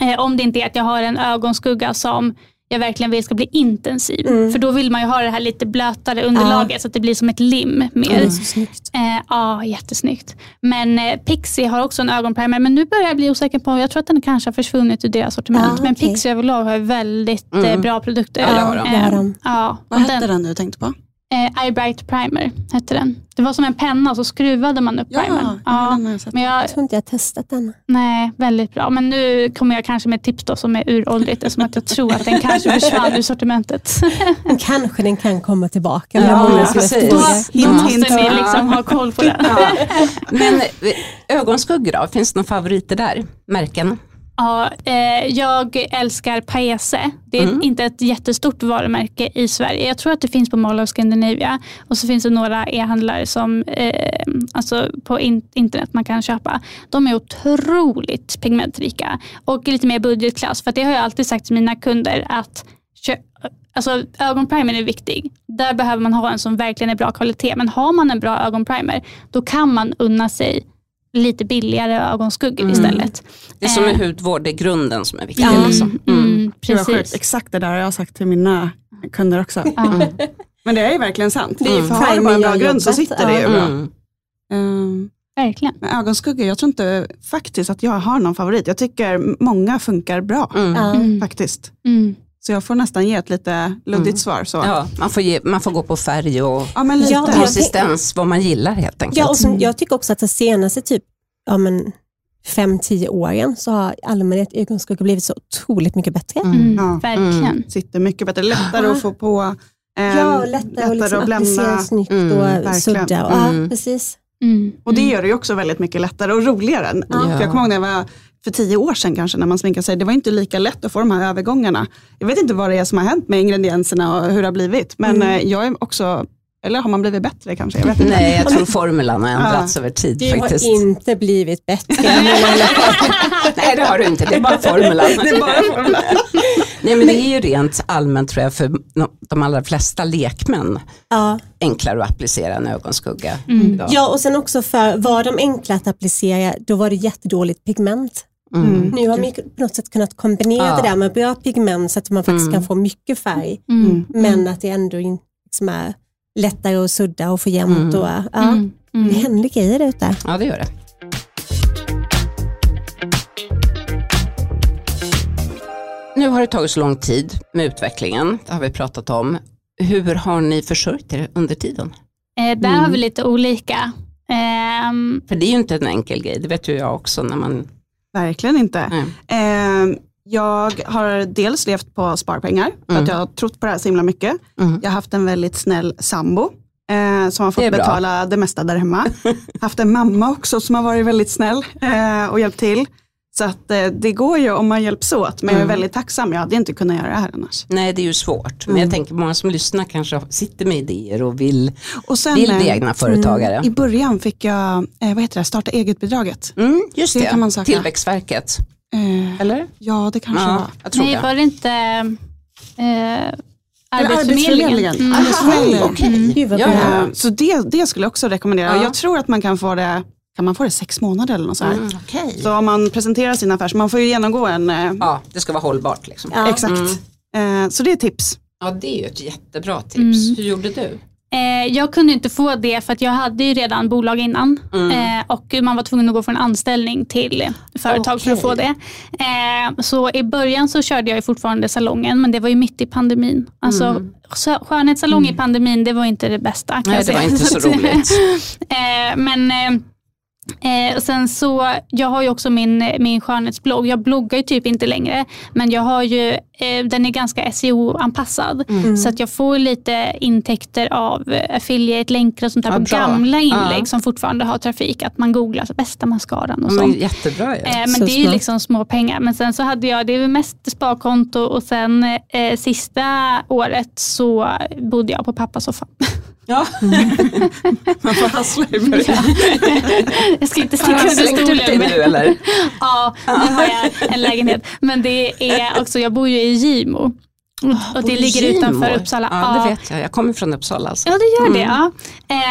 Eh, om det inte är att jag har en ögonskugga som jag verkligen vill ska bli intensiv. Mm. För då vill man ju ha det här lite blötare underlaget så att det blir som ett lim mer. Det är så snyggt. Eh, ja, jättesnyggt. Men eh, Pixie har också en ögonprimer, men nu börjar jag bli osäker på, jag tror att den kanske har försvunnit ur deras sortiment. Ja, men okej. Pixie överlag har väldigt eh, Mm. bra produkter. Ja, det har de. De. Ja, Vad hette den, den du tänkte på? Eh, Eye Bright Primer hette den. Det var som en penna och så skruvade man upp primern. ja, Ja, den har jag men jag, Jag tror inte jag har testat den. nej, väldigt bra. Men nu kommer jag kanske med ett tips då som är uråldrigt eftersom att jag tror att den kanske försvann ur sortimentet. Men kanske den kan komma tillbaka. Ja, som precis. Då Ja. måste ni liksom ha koll på det. Ja. Men eh, ögonskuggor då, finns det några favoriter där? Märken? Ja, eh, jag älskar Paese. Det är Mm. inte ett jättestort varumärke i Sverige. Jag tror att det finns på Mall of Scandinavia. Och så finns det några e-handlare som eh, alltså på in- internet man kan köpa. De är otroligt pigmentrika och lite mer budgetklass. För det har jag alltid sagt till mina kunder att Alltså ögonprimer är viktig. Där behöver man ha en som verkligen är bra kvalitet. Men har man en bra ögonprimer, då kan man unna sig lite billigare ögonskuggor Mm. istället. Det är som med Eh, hudvård, det är grunden som är viktig. Mm, Liksom. mm, Mm. Sjukt. precis. Exakt det där har jag sagt till mina kunder också. Ja. Men det är ju verkligen sant. Det är ju För har du bara en bra grund så sitter det ju ja. bra. Mm. Ehm, Verkligen. Men ögonskugga, jag tror inte faktiskt att jag har någon favorit. Jag tycker många funkar bra Mm. Ja. Mm. faktiskt. Mm. Så jag får nästan ge ett lite luddigt Mm. svar. Så. Ja, man, får ge, man får gå på färg och Ja, men lite. Ja, jag- konsistens, vad man gillar helt enkelt. Ja, och som, jag tycker också att de senaste typ, ja, men, fem, tio åren så har allmänhet ögonskuggor blivit så otroligt mycket bättre. Mm. Ja. Verkligen. Sitter mycket bättre, lättare att få på. ehm, Ja, och lättare, att liksom applicera snyggt Mm, och verkligen. sudda. Och, Mm. Ja, precis. Mm. Och det gör det ju också väldigt mycket lättare och roligare. Ja. För jag kommer ihåg när jag var för tio år sedan kanske när man sminkade sig. Det var inte lika lätt att få de här övergångarna. Jag vet inte vad det är som har hänt med ingredienserna och hur det har blivit. Men Mm. eh, jag är också, eller har man blivit bättre kanske? Jag vet inte. Nej, jag tror formulan har ändrats över tid Det faktiskt. har inte blivit bättre. Nej, det har du inte, det är bara formulan. Det är bara formulan. Nej, men det är ju rent allmänt tror jag för de allra flesta lekmän ja. enklare att applicera en ögonskugga. Mm. ja, och sen också för var de enkla att applicera, då var det jättedåligt pigment. Mm. Nu har man på något sätt kunnat kombinera Ja. det där med bra pigment så att man faktiskt Mm. kan få mycket färg, Mm. men att det ändå liksom är lättare att sudda och få jämnt. Mm. Och, ja, Mm. Det Mm. händer grejer där ute. Ja, det gör det. Nu har det tagit så lång tid med utvecklingen, det har vi pratat om. Hur har ni försörjt er under tiden? Eh, där har vi lite olika. Ehm, För det är ju inte en enkel grej, det vet ju jag också när man... Verkligen inte. Eh, jag har dels levt på sparpengar för Mm. att jag har trott på det här så himla mycket. Mm. Jag har haft en väldigt snäll sambo Eh, som har Det fått bra. betala det mesta där hemma. Haft en mamma också som har varit väldigt snäll eh, och hjälpt till. Så att eh, det går ju om man hjälps åt. Men jag är väldigt tacksam, jag hade inte kunnat göra det här annars. Nej det är ju svårt. Men jag tänker många som lyssnar kanske sitter med idéer och vill, Och sen, vill eh, bli egna företagare. I början fick jag, eh, vad heter det, starta eget-bidraget. Mm, just Det det, kan man söka. Tillväxtverket. Eh, Eller? ja, det kanske Ja, var. jag tror Nej, det. var det inte eh, Arbetsförmedlingen? Mm. Arbetsförmedlingen. Okej. Gud vad Ja, ja. Eh, Så det, det skulle jag också rekommendera. Ja. Jag tror att man kan få det, kan man få det sex månader eller något så här. Mm, okej. Så om man presenterar sin affär, så man får ju genomgå en, eh, Ja, det ska vara hållbart liksom. Ja. exakt. Eh, så det är tips. Ja, det är ju ett jättebra tips. Mm. Hur gjorde du? Eh, jag kunde inte få det för att jag hade ju redan bolag innan Mm. eh, och man var tvungen att gå från anställning till företag för att få det. Eh, så i början så körde jag ju fortfarande salongen men det var ju mitt i pandemin. Alltså skö- skönhetssalong i pandemin det var inte det bästa. kan Nej, jag det var inte så roligt. Eh, men eh, och sen så, jag har ju också min, min skönhetsblogg. Jag bloggar ju typ inte längre. Men jag har ju, eh, den är ganska SEO-anpassad. Så att jag får lite intäkter av eh, affiliate-länkar och sånt där Ja, på bra. gamla inlägg Ja. som fortfarande har trafik. Att man googlar så bästa mascaran och Men sånt. jättebra ju. Eh, men Så det är ju liksom små pengar. Men sen så hade jag, det är mest sparkonto och sen eh, sista året så bodde jag på pappas soffa. Ja. Man får hassla i början. jag ska inte sticka under stolen. nu eller? Ja, nu har jag en lägenhet. Men det är också, jag bor ju i Gimo. Och, och det ligger Gimo. utanför Uppsala. Ja, det vet jag. Jag kommer från Uppsala alltså. Ja, det gör det. Ja.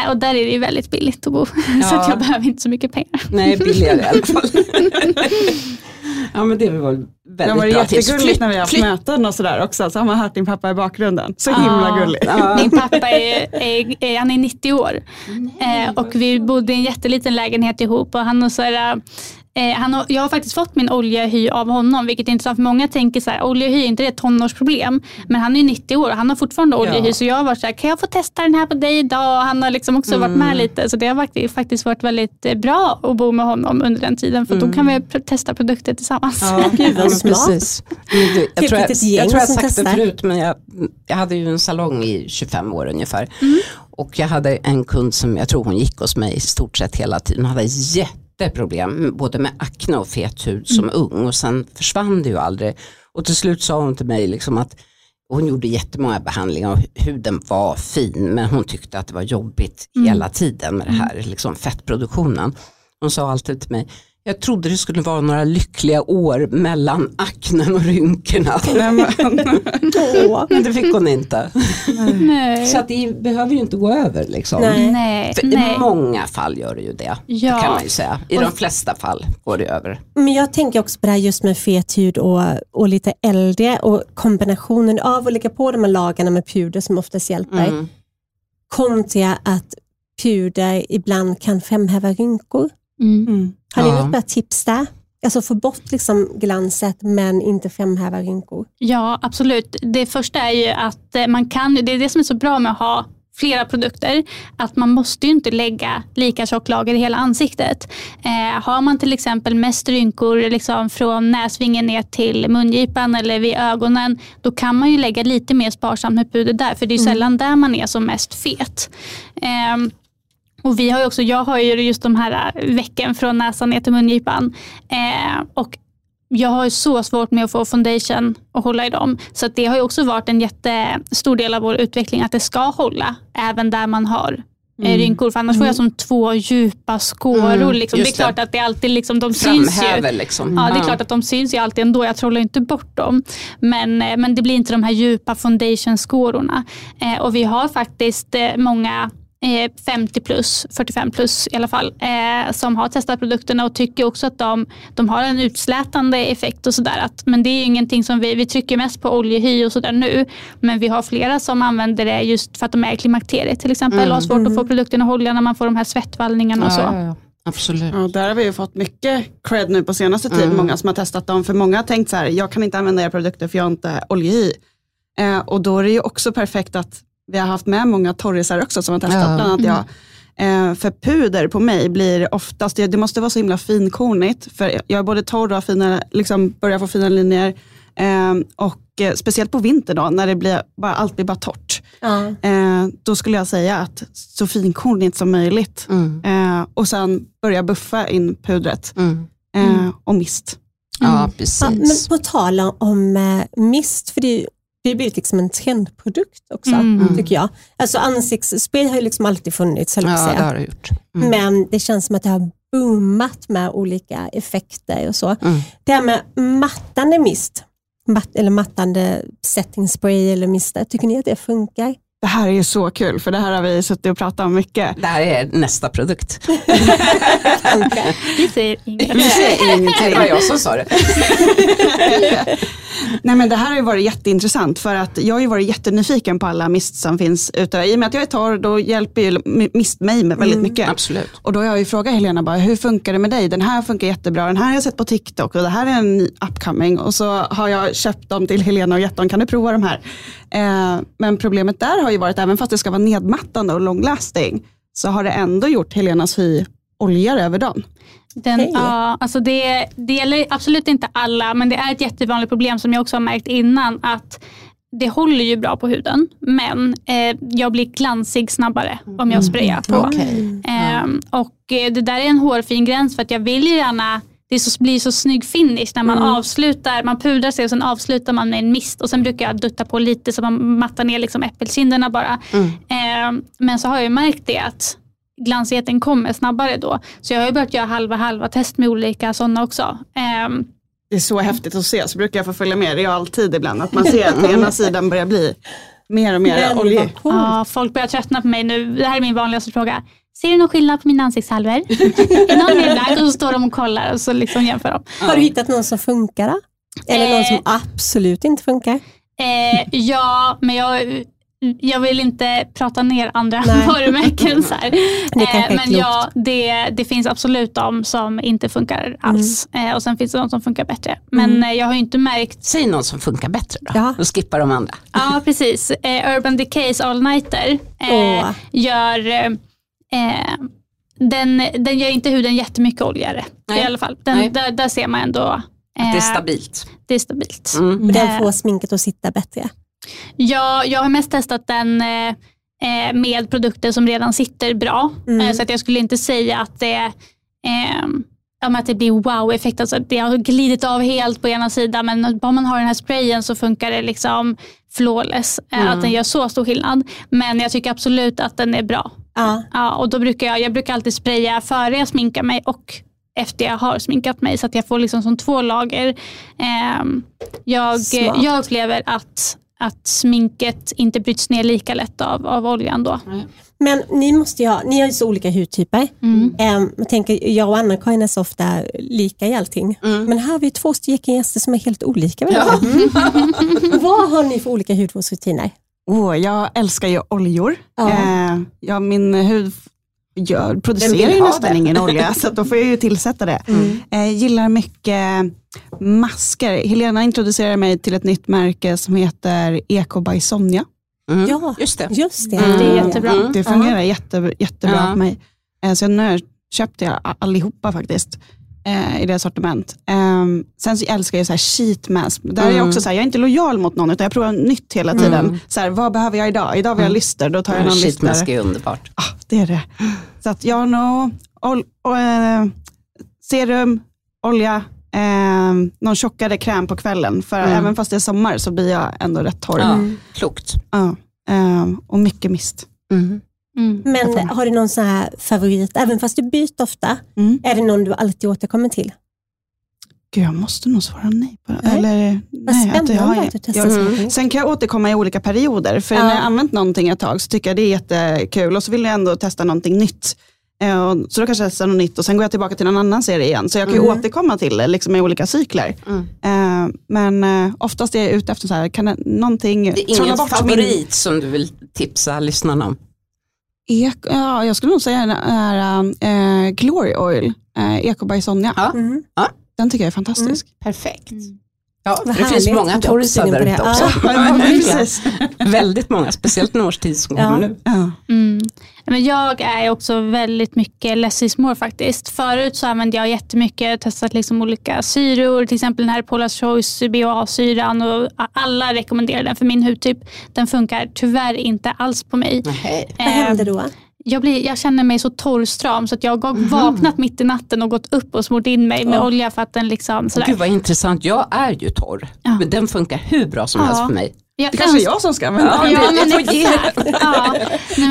Eh, och där är det väldigt billigt att bo. så Ja. att jag behöver inte så mycket pengar. Nej, billigare i alla fall. ja, men det var väldigt Det har varit bra tips. jättegulligt när vi har haft möten och sådär också. Så har man hört din pappa i bakgrunden. Så himla Ja. gulligt. Min pappa är, är, är, han är 90 år eh, och vi bodde i en jätteliten lägenhet ihop och han har så här, eh, han har, jag har faktiskt fått min oljehy av honom vilket är intressant för många tänker så här, oljehy är inte det ett tonårsproblem men han är ju 90 år och han har fortfarande oljehy Ja. så jag har varit så här, kan jag få testa den här på dig idag och han har liksom också varit med lite så det har faktiskt, faktiskt varit väldigt eh, bra att bo med honom under den tiden för då kan vi pr- testa produkter tillsammans. Ja, Gud, vad precis. Jag, tror jag, jag tror jag sagt det förut, men jag, jag hade ju en salong i 25 år ungefär. Mm. Och jag hade en kund som, jag tror hon gick hos mig i stort sett hela tiden, hon hade jätteproblem både med akne och fet hud som Mm. ung och sen försvann det ju aldrig. Och till slut sa hon till mig liksom att hon gjorde jättemånga behandlingar och huden var fin men hon tyckte att det var jobbigt Mm. hela tiden med det här liksom fettproduktionen. Hon sa alltid till mig, jag trodde det skulle vara några lyckliga år mellan aknen och rynkorna. Men det fick hon inte. Nej. Så att det behöver ju inte gå över liksom. Nej. Nej, I många fall gör det ju det. Ja. Det kan man ju säga. I de flesta fall går det över. Men jag tänker också på det här just med fet hud och, och lite äldre och kombinationen av att lägga på de här lagarna med puder som oftast hjälper Mm. kontra att puder ibland kan framhäva rynkor. Mm. Mm. Har ni något bra tips där? Alltså få bort liksom glanset men inte framhäva rynkor. Ja, absolut. Det första är ju att eh, man kan, det är det som är så bra med att ha flera produkter, att man måste ju inte lägga lika tjock lager i hela ansiktet. Eh, har man till exempel mest rynkor liksom från näsvingen ner till mungipan eller vid ögonen, då kan man ju lägga lite mer sparsamt med puder där, för det är ju sällan där man är som mest fet. Ehm, och vi har ju också, jag har ju just de här äh, vecken från näsan ner till mungipan. Eh, och jag har ju så svårt med att få foundation och hålla i dem. Så att det har ju också varit en jättestor del av vår utveckling att det ska hålla även där man har eh, rynkor. För annars får jag som två djupa skåror. Mm, liksom. Det är det. klart att det alltid liksom, de syns ju. Framhäver liksom. Ja, det är klart att de syns ju alltid ändå. Jag trollar inte bort dem. Men, eh, men det blir inte de här djupa foundation-skårorna. Eh, och vi har faktiskt eh, många 50 plus, 45 plus i alla fall, eh, som har testat produkterna och tycker också att de, de har en utslätande effekt och sådär. Att- Men det är ju ingenting som vi, vi trycker mest på oljehy och sådär nu. Men vi har flera som använder det just för att de är klimakteriet till exempel och har svårt att få produkten att hålla när man får de här svettvallningarna och så. Ja, ja, ja. Absolut. Ja, där har vi ju fått mycket cred nu på senaste tid, många som har testat dem. För många har tänkt så här, jag kan inte använda era produkter för jag har inte oljehy. Eh, och då är det ju också perfekt att vi har haft med många torrisar också som har testat, Ja. bland annat jag. Eh, för puder på mig blir oftast, det, det måste vara så himla finkornigt, för jag är både torr och har fina, liksom börjar få fina linjer. Eh, och eh, speciellt på vintern då, när det blir, bara, allt blir bara torrt. Ja. eh, då skulle jag säga att så finkornigt som möjligt. Mm. Eh, och sen börja buffa in pudret Mm. eh, och mist. Ja, Ja, men precis. på tal om eh, mist, för det, det har blivit liksom en trendprodukt också, Mm. tycker jag. Alltså ansiktsspray har ju liksom alltid funnits, höll jag på att Ja, det säga. har du gjort. Mm. Men det känns som att det har boomat med olika effekter och så. Mm. Det här med mattande mist, matt, eller mattande setting spray eller mistar, tycker ni att det funkar? Det här är ju så kul, för det här har vi suttit och pratat om mycket. Det här är nästa produkt. Vi säger inget. Vi säger ingenting. Det var jag som sa det. Nej men det här har ju varit jätteintressant för att jag har ju varit jättenyfiken på alla mist som finns ute. I och med att jag är torr då hjälper ju mist mig med väldigt mycket. Absolut. Och då har jag ju frågat Helena bara, hur funkar det med dig? Den här funkar jättebra, den här har jag sett på TikTok och det här är en upcoming. Och så har jag köpt dem till Helena och gett dem, kan du prova de här? Eh, men problemet där har ju varit, även fast det ska vara nedmattande och long lasting, så har det ändå gjort Helenas hy oljigare över dagen. Den, Okej. ja, alltså det, det gäller absolut inte alla, men det är ett jättevanligt problem som jag också har märkt innan. att det håller ju bra på huden, men eh, jag blir glansig snabbare om jag sprayar på. Okej. Ehm, och eh, det där är en hårfin gräns för att jag vill ju gärna det så, blir så snygg finish när man avslutar, man pudrar sig och sen avslutar man med en mist och sen brukar jag dutta på lite så man mattar ner liksom äppelkinderna bara. Ehm, men så har jag ju märkt det att glansigheten kommer snabbare då. Så jag har ju börjat göra halva halva test med olika sådana också. Ehm, Det är så häftigt att se, så brukar jag få följa med i realtid ibland. Att man ser att ena sidan börjar bli mer och mer oljig. Ja, folk börjar tröttna på mig nu. Det här är min vanligaste fråga. Ser du någon skillnad på mina ansiktshalvor? är någon mer black? Och så står de och kollar och så liksom jämför de. Har du hittat någon som funkar då? Eller någon som absolut inte funkar? Eh, ja, men jag, jag vill inte prata ner andra Nej. varumärken. Så här. Det är men ja, det, det finns absolut de som inte funkar alls. Eh, och sen finns det de som funkar bättre. Men eh, jag har ju inte märkt Säg någon som funkar bättre då. Ja. Då skippar de andra. Ja, precis. Eh, Urban Decays All Nighter eh, Åh. gör eh, den, den gör inte huden jättemycket oljigare. Nej. I alla fall. Nej. Den, där, där ser man ändå Det är eh, stabilt. det är stabilt. Mm. Och den Eh. får sminket att sitta bättre. Jag, jag har mest testat den eh, eh, med produkter som redan sitter bra. Mm. Eh, så att jag skulle inte säga att det, eh, ja, att det blir wow-effekt. Alltså det har glidit av helt på ena sidan men bara man har den här sprayen så funkar det liksom flawless. Eh, Att den gör så stor skillnad. Men jag tycker absolut att den är bra. Ja. Ja, och då brukar jag, jag brukar alltid spraya före jag sminkar mig och efter jag har sminkat mig så att jag får liksom som två lager. Ehm, jag, Smart. jag upplever att, att sminket inte bryts ner lika lätt av, av oljan då. Men ni måste ju ha, ni har ju så olika hudtyper. Mm. Ehm, jag, tänker, jag och Anna-Karin är så ofta lika i allting. Men här har vi två stycken gäster som är helt olika. Ja. Vad har ni för olika hudvårdsrutiner? Åh, jag älskar ju oljor. Ja. Eh, ja, min hud gör, producerar ju nästan det? ingen olja, så att då får jag ju tillsätta det. Eh, gillar mycket masker. Helena introducerade mig till ett nytt märke som heter Eco by Sonja. Mm. Ja, Just det. just det. Mm. Det är jättebra. Mm. Det fungerar jätte, jättebra för mig. Eh, så nu köpte jag allihopa faktiskt eh, i det sortiment. Ehm, sen så älskar jag så här sheet mask. Där är jag Mm. också så här, jag är inte lojal mot någon utan jag provar nytt hela tiden. Så här, vad behöver jag idag? Idag vill jag lyster, då tar jag någon lyster. Sheetmask är underbart. Ah, det är det. Så att jag har nog eh, serum, olja, eh, någon tjockare kräm på kvällen. För Mm. även fast det är sommar så blir jag ändå rätt torr. Ja, Ja. klokt. eh, och mycket mist. Mm. Mm. Men har du någon sån här favorit, även fast du byter ofta, Mm. är det någon du alltid återkommer till? Gud, jag måste nog svara nej på det. Nej. Eller, Vad nej, att jag spännande att du testar Jag- sminking. Sen kan jag återkomma i olika perioder. För Ja. när jag har använt någonting ett tag så tycker jag det är jättekul och så vill jag ändå testa någonting nytt. Eh, och- Så då kanske jag testar något nytt och sen går jag tillbaka till någon annan serie igen. Så jag kan ju Mm. återkomma till det liksom, i olika cykler. Mm. Eh, Men eh, oftast är jag ute efter så här, kan det, någonting Det är ingen favorit som du vill tipsa lyssnarna om? Min, ek, ja, jag skulle nog säga den här eh, Glory Oil, Eco by Sonja. Ja. Mm. Den tycker jag är fantastisk. Perfekt. Ja, det finns härligt. många torrisar sugen på där ute också. Ja, precis. Väldigt många, speciellt den årstid som Ja. kommer nu. Ja. Mm. Men jag är också väldigt mycket less is more faktiskt. Förut så använde jag jättemycket, testat liksom olika syror, till exempel den här Paula's Choice BHA-syran och alla rekommenderar den för min hudtyp. Den funkar tyvärr inte alls på mig. Nej. Vad händer då? Jag, blir, jag känner mig så torrstram så att jag har vaknat mitt i natten och gått upp och smort in mig med Ja. olja för att den liksom sådär. Gud vad intressant, jag är ju torr. Ja. Men den funkar hur bra som Ja. helst för mig. jag Det kanske är jag som ska använda den. Ja, det- men jag exakt. Ja.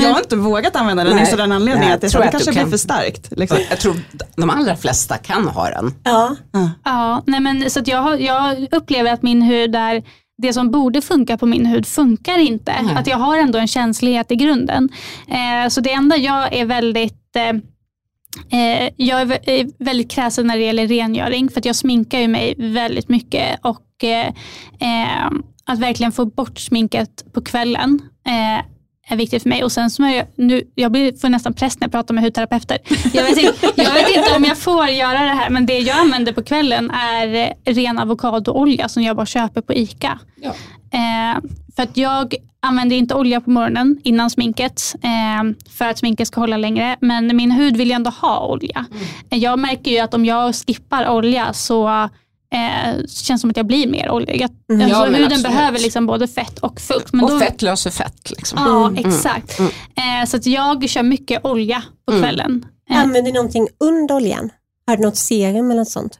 Jag har inte vågat använda den just av den anledningen Nej, att det, är så, tror det att du kanske kan- blir för starkt. Liksom. Jag tror de allra flesta kan ha den. Ja, Ja, nej men, så att jag, jag upplever att min hud är det som borde funka på min hud funkar inte. Nej. Att jag har ändå en känslighet i grunden. Eh, så det enda jag är väldigt eh, eh, jag är är väldigt kräsen när det gäller rengöring för jag sminkar ju mig väldigt mycket och eh, eh, att verkligen få bort sminket på kvällen eh, är viktigt för mig. Och sen så jag, nu, jag blir, får nästan press när jag pratar med hudterapeuter. Jag vet, inte, jag vet inte om jag får göra det här men det jag använder på kvällen är eh, ren avokadoolja som jag bara köper på ICA. Ja. Eh, för att jag använder inte olja på morgonen innan sminket eh, för att sminket ska hålla längre. Men min hud vill ju ändå ha olja. Eh, Jag märker ju att om jag skippar olja så eh, känns som att jag blir mer oljig. Mm. alltså, Ja, huden absolut. behöver liksom både fett och fukt. Men och då, fett löser fett. Liksom. Ja, exakt. Eh, så att jag kör mycket olja på Mm. kvällen. Eh, använder du någonting under oljan? Har du något serum eller något sånt?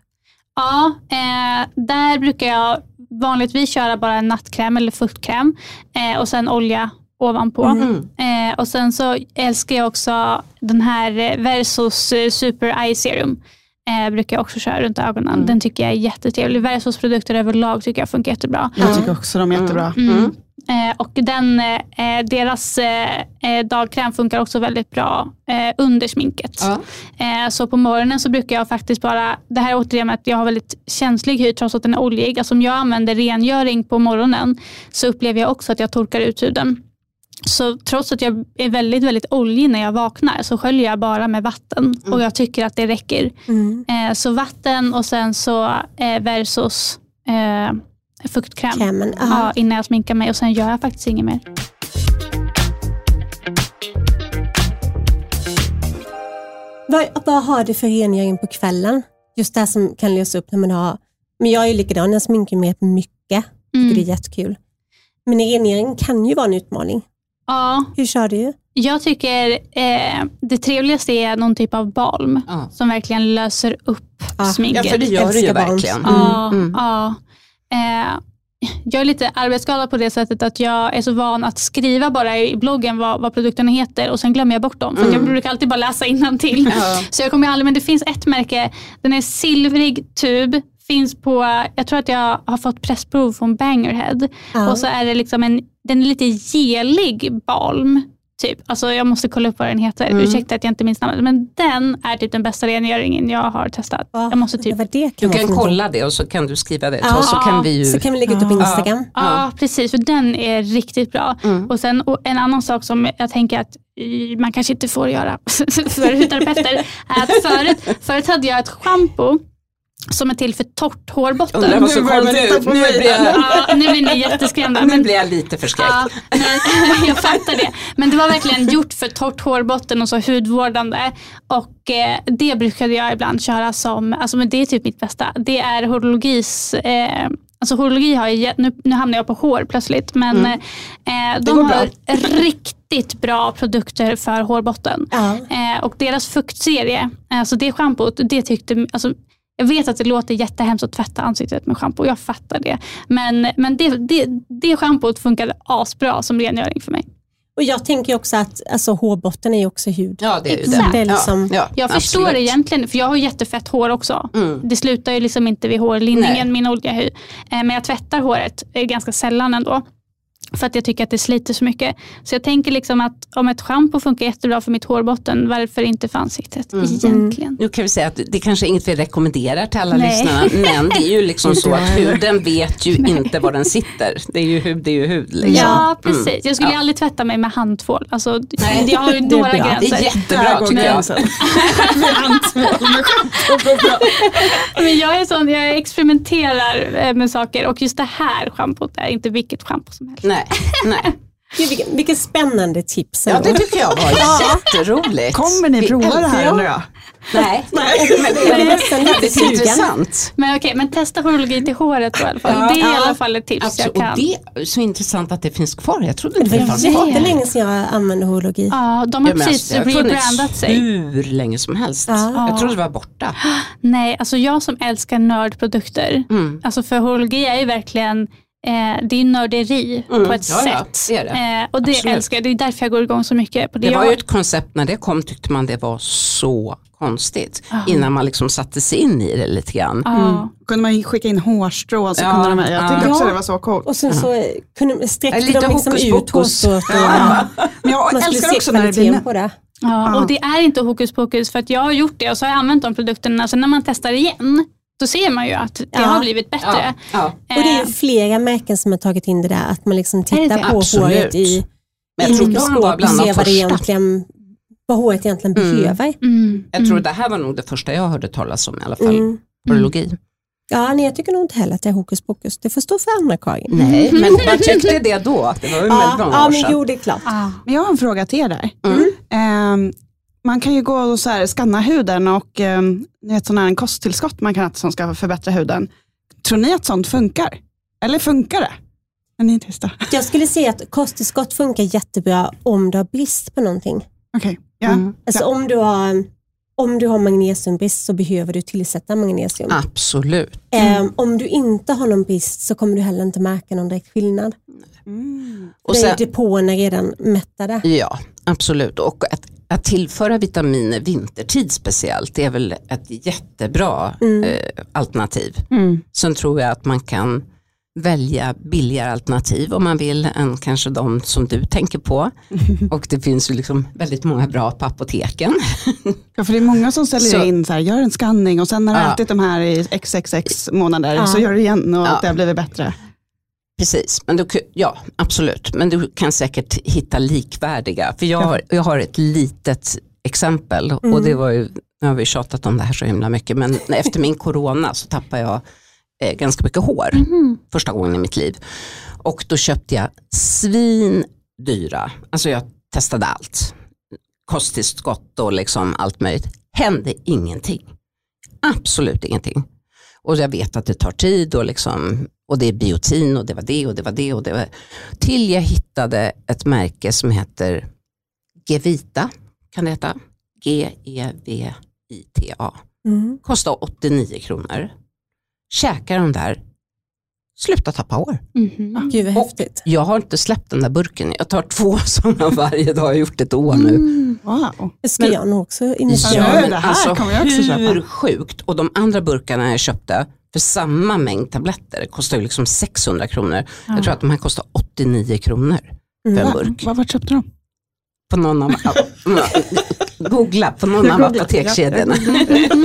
Ja, eh, där brukar jag vanligtvis köra bara en nattkräm eller fuktkräm eh, och sen olja ovanpå. Mm. Eh, och sen så älskar jag också den här eh, Versus eh, Super Eye Serum. Eh, brukar jag också köra runt ögonen. Den tycker jag är jättetrevlig. Versus produkter överlag tycker jag funkar jättebra. Jag tycker också de är jättebra. Mm. Eh, och den, eh, deras eh, eh, dagkräm funkar också väldigt bra eh, under sminket. Ja. Eh, så på morgonen så brukar jag faktiskt bara, det här är återigen med att jag har väldigt känslig hud trots att den är oljig. Alltså om jag använder rengöring på morgonen så upplever jag också att jag torkar ut huden. Så trots att jag är väldigt, väldigt oljig när jag vaknar så sköljer jag bara med vatten och jag tycker att det räcker. Mm. Eh, så vatten och sen så eh, versus eh, fuktkräm. Krämen, Ja, innan jag sminkar mig och sen gör jag faktiskt inget mer. Vad, vad har du för rengöring på kvällen? Just det som kan lösa upp när man har... Men jag är ju likadan, jag sminkar mig mycket. Tycker Mm. det är jättekul. Men rengöring kan ju vara en utmaning. Ja, Hur kör du? jag tycker eh, det trevligaste är någon typ av balm Ja. som verkligen löser upp Ja. sminket. Ja, för det gör det ju verkligen. Ja, Mm. ja. Eh, jag är lite arbetsskadad på det sättet att jag är så van att skriva bara i bloggen vad, vad produkterna heter och sen glömmer jag bort dem. För att jag brukar alltid bara läsa till. Ja. Så jag kommer ju aldrig, men det finns ett märke, den är silvrig tub, finns på, jag tror att jag har fått pressprov från Bangerhead. Ja. Och så är det liksom en, den är lite gelig balm. Typ. Alltså jag måste kolla upp vad den heter. Mm. Ursäkta att jag inte minns namnet. Men den är typ den bästa rengöringen jag har testat. jag måste typ kan Du kan kolla det och så kan du skriva det. Och så kan vi ju... Så kan vi lägga ut det på Instagram. Ja, precis. För den är riktigt bra. Mm. Och sen och en annan sak som jag tänker att eh, man kanske inte får göra för hudterapeuter är att förut, förut hade jag ett schampo som är till för torrt hårbotten. Undrar vad som kommer ut. Nu blir jag, Ja, nu blir ni jätteskrämda. nu blir jag lite förskräckt. ja, men, jag fattar det. Men det var verkligen gjort för torrt hårbotten och så hudvårdande. Och eh, det brukade jag ibland köra som, alltså men det är typ mitt bästa. Det är horologis eh, Alltså horologi har ju, nu, nu hamnar jag på hår plötsligt, men eh, går de bra. har riktigt bra produkter för hårbotten. Ja. Eh, och deras fuktserie, alltså det schampot, det tyckte, alltså, jag vet att det låter jättehemskt att tvätta ansiktet med schampo, jag fattar det. Men, men det, det, det schampot funkade asbra som rengöring för mig. Och jag tänker också att alltså, hårbotten är ju också hud. Ja, det är ju Exakt. det. Det är liksom- ja, ja, Jag förstår absolut. det egentligen, för jag har jättefett hår också. Mm. Det slutar ju liksom inte vid hårlinningen, Nej. min oljehud. Eh, men jag tvättar håret eh, ganska sällan ändå. För att jag tycker att det sliter så mycket. Så jag tänker liksom att om ett schampo funkar jättebra för mitt hårbotten, varför inte för ansiktet Mm. egentligen? Nu kan vi säga att det kanske är inget vi rekommenderar till alla Nej. lyssnarna, men det är ju liksom så att huden vet ju inte var den sitter. Det är ju hud, det är ju hud. Liksom. Ja, precis. Jag skulle Ja. aldrig tvätta mig med handtvål. Alltså, Nej. jag har ju några bra. Det är gränser. jättebra tycker jag. gränsen. Vid handtvål med schampo. Men jag är sån, jag experimenterar eh, med saker och just det här schampot är inte vilket schampo som helst. Nej, nej. Gud, vilken, vilken spännande tips. Ja, det tycker jag var jätteroligt. Kommer ni prova det här nu då? Nej, men det är lite intressant. Men okej, men testa horologi till håret då i alla fall. Ja. det är i Ja. alla fall ett tips Alltså, jag och kan. det är så intressant att det finns kvar. Jag trodde inte Det det var fanns kvar. jättelänge sedan jag använde horologi. Ja, de har Ja, precis alltså, det funnits rebrandat sig. hur länge som helst. Ja. Jag trodde det var borta. Nej, alltså jag som älskar nördprodukter. Mm. Alltså för horologi är ju verkligen eh, det är nörderi Mm, på ett ja, ja, sätt. det är det. Eh, och det Absolut. älskar jag. Det är därför jag går igång så mycket på det. Det var jag, ju ett koncept, när det kom tyckte man det var så konstigt. Ja. Innan man liksom satte sig in i det lite grann. ja. Kunde man skicka in hårstrån så Ja, kunde de här, jag tyckte ja. också det var så coolt. Och sen så kunde, sträckte Lite de liksom ut hårstråt Ja. Men jag man älskar också när det blir på det. Ja, Ja. och det är inte hokus pokus för att jag har gjort det och så har jag använt de produkterna. Så när man testar igen, då ser man ju att det Ja. har blivit bättre. Ja. Och det är Eh, flera märken som har tagit in det där, att man liksom tittar det? på Absolut. håret i, Men i jag mikroskop och ser vad, det egentligen, vad håret egentligen Mm. behöver. mm, Jag tror det här var nog det första jag hörde talas om i alla fall. Mm. Horologi. Ja, nej, jag tycker nog inte heller att det är hokus pokus. Det får stå för andra Karin. Nej, men man tyckte det då. Det var ju väldigt Ja, många ja år men sedan. jo det är klart. Ja. Men jag har en fråga till er där. Mm. Ehm, man kan ju gå och så här skanna huden och um, ni vet sån här en kosttillskott man kan äta som ska förbättra huden. Tror ni att sånt funkar? Eller funkar det? Ni? Jag skulle säga att kosttillskott funkar jättebra om du har brist på någonting. Okej. Ja. Mm. Alltså om, du har, om du har magnesiumbrist så behöver du tillsätta magnesium. Absolut. Ehm, om du inte har någon brist så kommer du heller inte märka någon direkt skillnad. Mm. Och sen, depåerna är redan mättade. ja, absolut. Och att, att tillföra vitaminer vintertid speciellt, det är väl ett jättebra Mm. eh, alternativ. Mm. Sen tror jag att man kan välja billigare alternativ om man vill än kanske de som du tänker på. Och det finns ju liksom väldigt många bra på apoteken. Ja, för det är många som ställer Så- in så här, gör en skanning och sen när du Ja. ätit de här i xxx månader Ja. så gör du igen och Ja. det har blivit bättre. Precis, men du, ja absolut. Men du kan säkert hitta likvärdiga. För jag har, jag har ett litet exempel och Mm. det var ju, nu har vi tjatat om det här så himla mycket, men efter min corona så tappade jag eh, ganska mycket hår Mhm. första gången i mitt liv. Och då köpte jag svindyra, alltså jag testade allt. Kosttillskott och liksom allt möjligt. Hände ingenting. Absolut ingenting. Och jag vet att det tar tid och, liksom, och det är biotin och det var det och det var det. Och det var... Till jag hittade ett märke som heter Gevita, kan det heta? G-E-V-I-T-A. Mm. Kostar 89 kronor. Käkar de där, sluta tappa hår. Mhm. Gud vad Och- häftigt. Jag har inte släppt den där burken. Jag tar två sådana varje dag. Jag har gjort ett år nu. Mm. Wow. Det ska Men- jag nog också Ja, investera det i. här alltså, kommer jag också hur köpa. sjukt. Och de andra burkarna jag köpte för samma mängd tabletter kostar ju liksom 600 kronor. Jag tror att de här kostar 89 kronor för en Mm. burk. Vad, vart köpte de? På någon av, googla på någon av apotekskedjorna.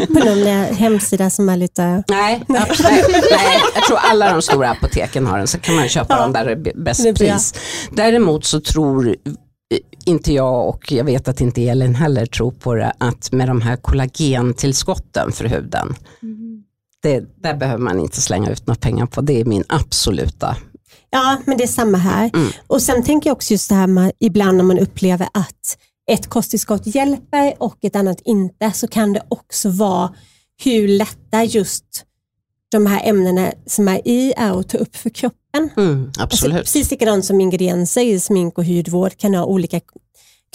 På någon hemsida som är lite... Nej, absolut. nej, jag tror alla de stora apoteken har den, så kan man köpa Ja, dem där bäst pris. Däremot så tror eh, inte jag och jag vet att inte Elin heller tror på det, att med de här kollagentillskotten för huden, det, där behöver man inte slänga ut några pengar på. Det är min absoluta. Ja, men det är samma här. Mm. Och sen tänker jag också just det här med ibland när man upplever att ett kosttillskott hjälper och ett annat inte, så kan det också vara hur lätta just de här ämnena som är i är att ta upp för kroppen. Mm, Alltså, absolut. precis likadant som ingredienser i smink och hudvård kan ha olika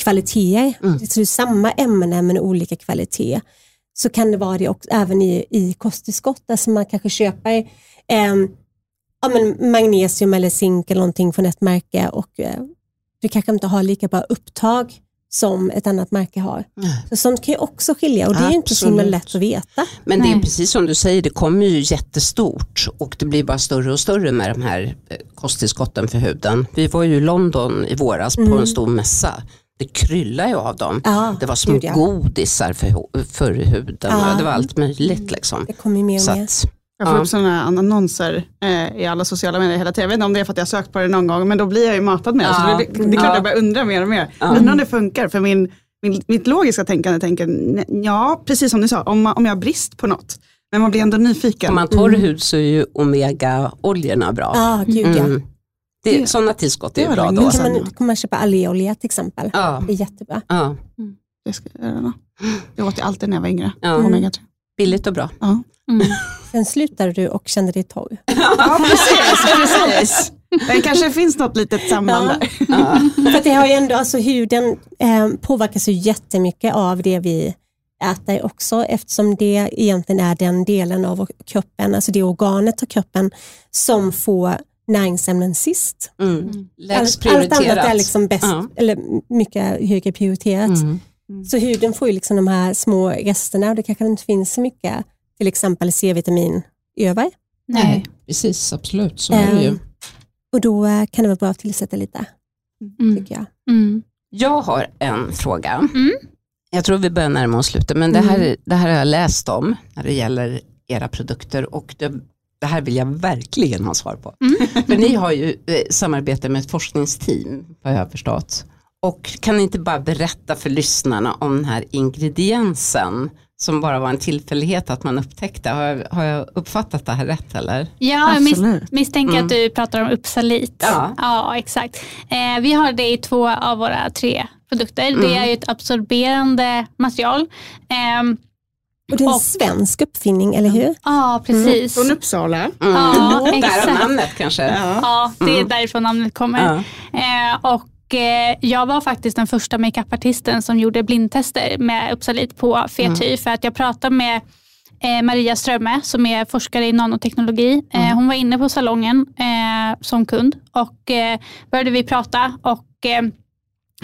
kvaliteter. Mm. Så det är samma ämne men olika kvalitet. Så kan det vara det också, även i, i kosttillskott. Alltså man kanske köper ehm, ja, men magnesium eller zink eller någonting från ett märke och eh, du kanske inte har lika bra upptag som ett annat märke har. Nej. Så sånt kan ju också skilja och det är ju inte så himla Absolut. lätt att veta. Men det är Nej. precis som du säger, det kommer ju jättestort och det blir bara större och större med de här eh, kosttillskotten för huden. Vi var ju i London i våras på en stor mässa. Det kryllar ju av dem. Ja, det var små gud, ja. godisar för, för huden. Ja. Det var allt möjligt. Liksom. Det kommer ju mer Så och mer. Jag får Ja. upp sådana annonser eh, i alla sociala medier hela tiden. Jag vet inte om det är för att jag har sökt på det någon gång, men då blir jag ju matad med det. Så Ja. det, det är klart Ja. jag börjar undra mer och mer. Ja. Undrar om det funkar, för min, min, mitt logiska tänkande tänker, "Nej, ja, precis som du sa, om, om jag har brist på något. Men man blir ändå nyfiken. om man har torr hud så är ju omega-oljorna bra. Ja, gud ja. Mm. Det, Det- sådana tillskott det är bra då. Kan man, kan man köpa algeolja till exempel. Ja, Det är jättebra. ja, Det, ska, jag, göra. det åt jag alltid när jag var yngre. ja. Omega 3. Billigt och bra. Ja. Mm. Sen slutade du och kände dig torr. ja, precis. precis. Det kanske finns något litet samband Ja. där. Ja. För det har ju ändå, alltså huden eh, påverkas ju jättemycket av det vi äter också eftersom det egentligen är den delen av kroppen, alltså det organet av kroppen som får näringsämnen sist. Mm. Lägst allt, allt annat är liksom bäst, Ja. eller mycket högre prioriterat. Mm. Så huden får ju liksom de här små resterna och det kanske inte finns så mycket, till exempel C-vitamin över. Nej. Precis, absolut. Så är det ju. Ehm, Och då eh, kan det vara bra att tillsätta lite, Mm. tycker jag. Mm. Jag har en fråga. Mm. Jag tror vi börjar närma oss slutet, men det här, det här har jag läst om när det gäller era produkter och det, det här vill jag verkligen ha svar på. För ni har ju eh, samarbete med ett forskningsteam, vad jag har förstått. Och kan ni inte bara berätta för lyssnarna om den här ingrediensen som bara var en tillfällighet att man upptäckte. Har jag, har jag uppfattat det här rätt eller? Ja, jag mis misstänker Mm. att du pratar om Uppsalit. Ja. ja exakt. Eh, vi har det i två av våra tre produkter. Mm. Det är ju ett absorberande material. Ehm, Och det är en Och- svensk uppfinning, eller hur? Ja, precis. Från Uppsala. Mm. Ja, Därav exakt. namnet kanske. Ja. Ja, det är därifrån namnet kommer. Ja. Eh, och eh, jag var faktiskt den första makeupartisten som gjorde blindtester med Uppsalit på FETY för att jag pratade med eh, Maria Strömme som är forskare i nanoteknologi. Eh, hon var inne på salongen eh, som kund och eh, började vi prata och eh,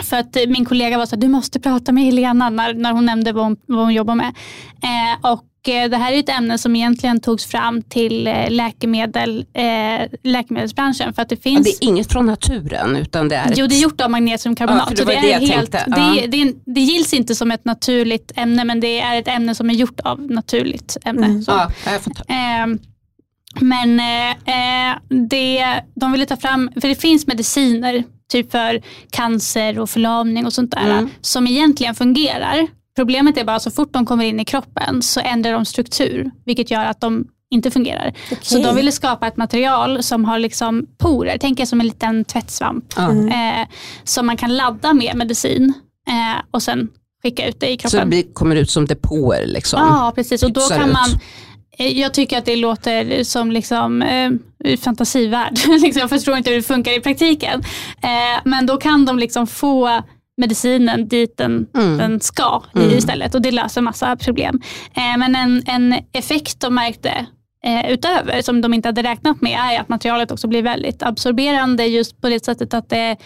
för att min kollega var så här, du måste prata med Helena när, när hon nämnde vad hon, vad hon jobbar med. Eh, och eh, det här är ett ämne som egentligen togs fram till eh, läkemedel, eh, läkemedelsbranschen för att det Ja, finns det är inget från naturen utan det är Jo, ett- det är gjort av magnesiumkarbonat. Ja, det är helt, Ja. gills inte som ett naturligt ämne, men det är ett ämne som är gjort av naturligt ämne. Så. Ja, jag får ta. Ehm, men eh, eh, det, de ville ta fram, för det finns mediciner typ för cancer och förlamning och sånt där Mm. som egentligen fungerar. Problemet är bara så fort de kommer in i kroppen så ändrar de struktur vilket gör att de inte fungerar. Så Okej. de ville skapa ett material som har liksom porer, tänk er som en liten tvättsvamp Ja. eh, som man kan ladda med medicin eh, och sen skicka ut det i Så det kroppen. kommer ut som depåer liksom. Ja, precis. Och då kan ut. man, eh, jag tycker att det låter som liksom, eh, fantasivärld. liksom, jag förstår inte hur det funkar i praktiken. Eh, men då kan de liksom få medicinen dit den, Mm. den ska i istället och det löser massa problem. Eh, men en, en effekt de märkte eh, utöver som de inte hade räknat med är att materialet också blir väldigt absorberande just på det sättet att det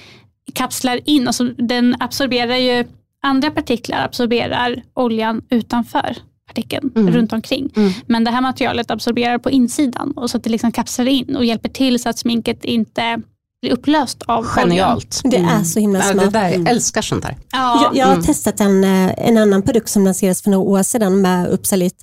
kapslar in, alltså den absorberar ju andra partiklar absorberar oljan utanför partikeln Mm. runt omkring. Mm. Men det här materialet absorberar på insidan och så att det liksom kapslar in och hjälper till så att sminket inte blir upplöst av. Genialt. Det är så himla Ja, det smart. där, jag älskar sånt där. Ja, Jag, jag har Mm. testat en, eh, en annan produkt som lanserades för några år sedan med Uppsalit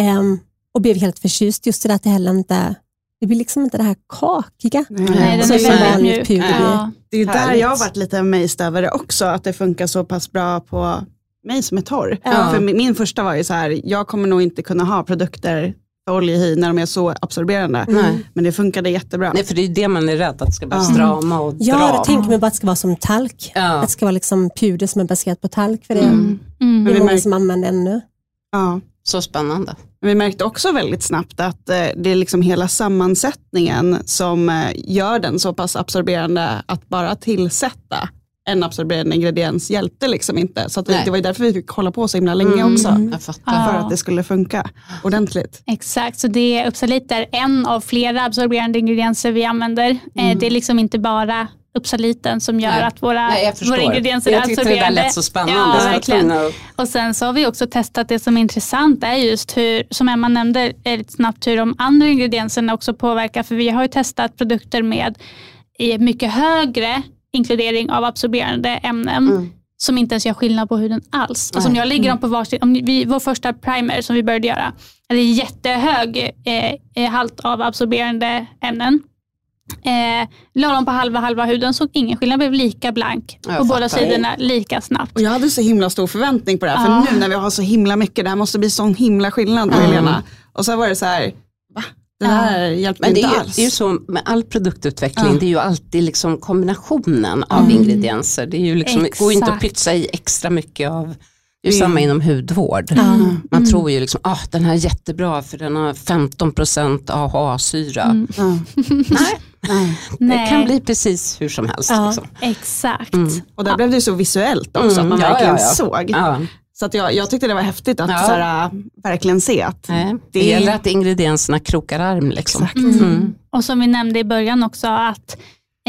ehm, och blev helt förtjust just det där att det heller inte, det blir liksom inte det här kakiga. nej, Mm. är som väldigt vanligt mjuk. puder. Ja. Det är ju där jag har varit lite amazed över det också, att det funkar så pass bra på mig som är torr. Ja. För min, min första var ju så här, jag kommer nog inte kunna ha produkter för oljehy när de är så absorberande. Nej. Men det funkade jättebra. Nej, för det är det man är rädd att det ska börja Ja. strama och Ja, dra. jag tänker mig bara att det ska vara som talk. Ja. Att det ska vara liksom puder som är baserat på talk. För det, Mm. Mm. det är vi många märker- som använder ännu. Ja. Så spännande. Vi märkte också väldigt snabbt att eh, det är liksom hela sammansättningen som eh, gör den så pass absorberande att bara tillsätta en absorberande ingrediens hjälpte liksom inte. Så att det, det var ju därför vi fick hålla på så himla länge Mm. också. För att det skulle funka ordentligt. Exakt, så det Uppsalit är en av flera absorberande ingredienser vi använder. Eh, Det är liksom inte bara uppsaliten som gör Nej. att våra, Nej, våra ingredienser är jag tyckte det där absorberande. lät så spännande. Ja, verkligen. Och sen så har vi också testat det som är intressant är just hur, som Emma nämnde lite snabbt, hur de andra ingredienserna också påverkar. För vi har ju testat produkter med i mycket högre inkludering av absorberande ämnen Mm. som inte ens gör skillnad på huden alls. Alltså om jag lägger dem på varsin, om vi, vår första primer som vi började göra, det jättehög eh, eh, halt av absorberande ämnen. Eh, la dem på halva halva huden såg ingen skillnad, blev lika blank Jag på båda sidorna lika snabbt. Och jag hade så himla stor förväntning på det här, Ja. för nu när vi har så himla mycket, det här måste bli sån himla skillnad på Helena. Och så var det så här? Det här hjälpte Men det inte är, ju, alls. det är ju så med all produktutveckling, Ja. det är ju alltid liksom kombinationen av ingredienser. Det är ju liksom, det går ju inte att Exakt. pytsa i extra mycket av, det är ju Mm. samma inom hudvård. Man tror ju liksom, ah, den här är jättebra för den har 15% AHA-syra. Ja. Nej, Nej. det kan bli precis hur som helst. Ja. Liksom. Exakt. Och där blev det så visuellt också, Mm, att man ja, verkligen ja, ja. såg. Så att jag, jag tyckte det var häftigt att Ja. så här, verkligen se att Nej, det, Det- gäller att ingredienserna krokar arm. Liksom. Exakt. Mm. Och som vi nämnde i början också att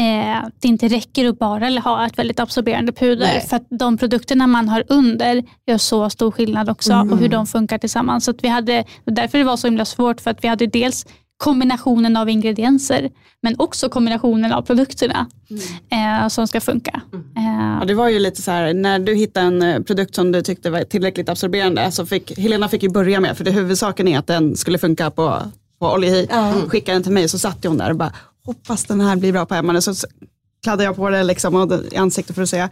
eh, det inte räcker att bara ha ett väldigt absorberande puder. Nej. För att de produkterna man har under gör så stor skillnad också och hur de funkar tillsammans. Så att vi hade, därför det var så himla svårt för att vi hade dels kombinationen av ingredienser men också kombinationen av produkterna eh, som ska funka. Eh, Ja, det var ju lite så här, när du hittade en eh, produkt som du tyckte var tillräckligt absorberande så fick Helena fick ju börja med, för det huvudsaken är att den skulle funka på, på oljehy. Skickade den till mig så satt hon där och bara, hoppas den här blir bra på Emma. Så kladdade jag på det liksom och i ansiktet för att säga,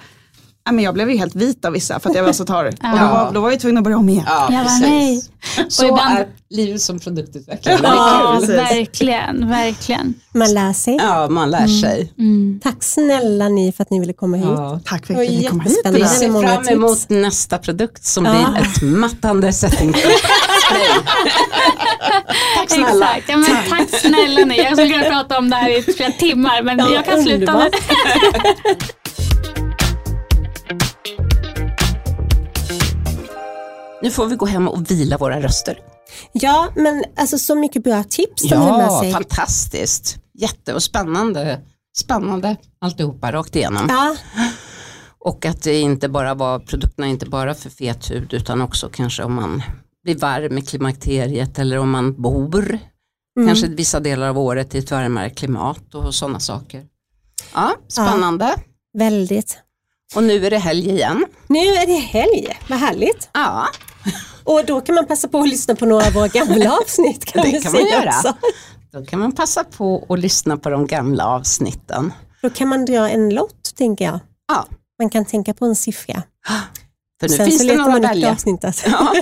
Nej, men jag blev ju helt vit av vissa för att jag var så torr. Och då, var, då var jag tvungen att börja om igen. Ja, Jag bara, nej. Så ibland- är livet som produktutvecklare. Ja, verkligen, verkligen. Man lär sig. Ja, man lär sig. Tack snälla ni för att ni ville komma hit. Ja. Tack för att vi kom hit. Vi ser fram tips. emot nästa produkt som Ja. blir ett mattande setting. Tack snälla. Exakt. Ja, men tack snälla ni. Jag skulle kunna prata om det här i flera timmar men jag kan sluta nu. Nu får vi gå hem och vila våra röster. Ja, men alltså så mycket bra tips de har med Ja, sig. fantastiskt. Jätte och spännande. Spännande alltihopa rakt igenom. Ja, Och att det inte bara var produkterna inte bara för fet hud utan också kanske om man blir varm i klimakteriet eller om man bor kanske vissa delar av året i ett varmare klimat och sådana saker. Ja, spännande. väldigt. Och nu är det helg igen. Nu är det helg, vad härligt. Ja, Och då kan man passa på att lyssna på några av våra gamla avsnitt. Kan Det kan man göra. också. då kan man passa på att lyssna på de gamla avsnitten. Då kan man dra en lott, tänker jag. Ja, Man kan tänka på en siffra. för nu Sen finns så det några att det välja. avsnittet. Ja.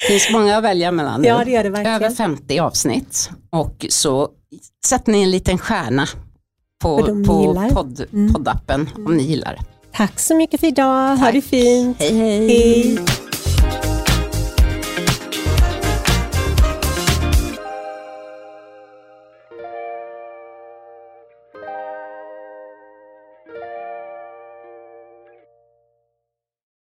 Det finns många att välja mellan nu. Ja, det gör det verkligen. Över 50 avsnitt och så sätter ni en liten stjärna på, på gillar. podd, Mm. poddappen om ni gillar. Tack så mycket för idag. Ha Tack. det fint. Hej hej! Hej.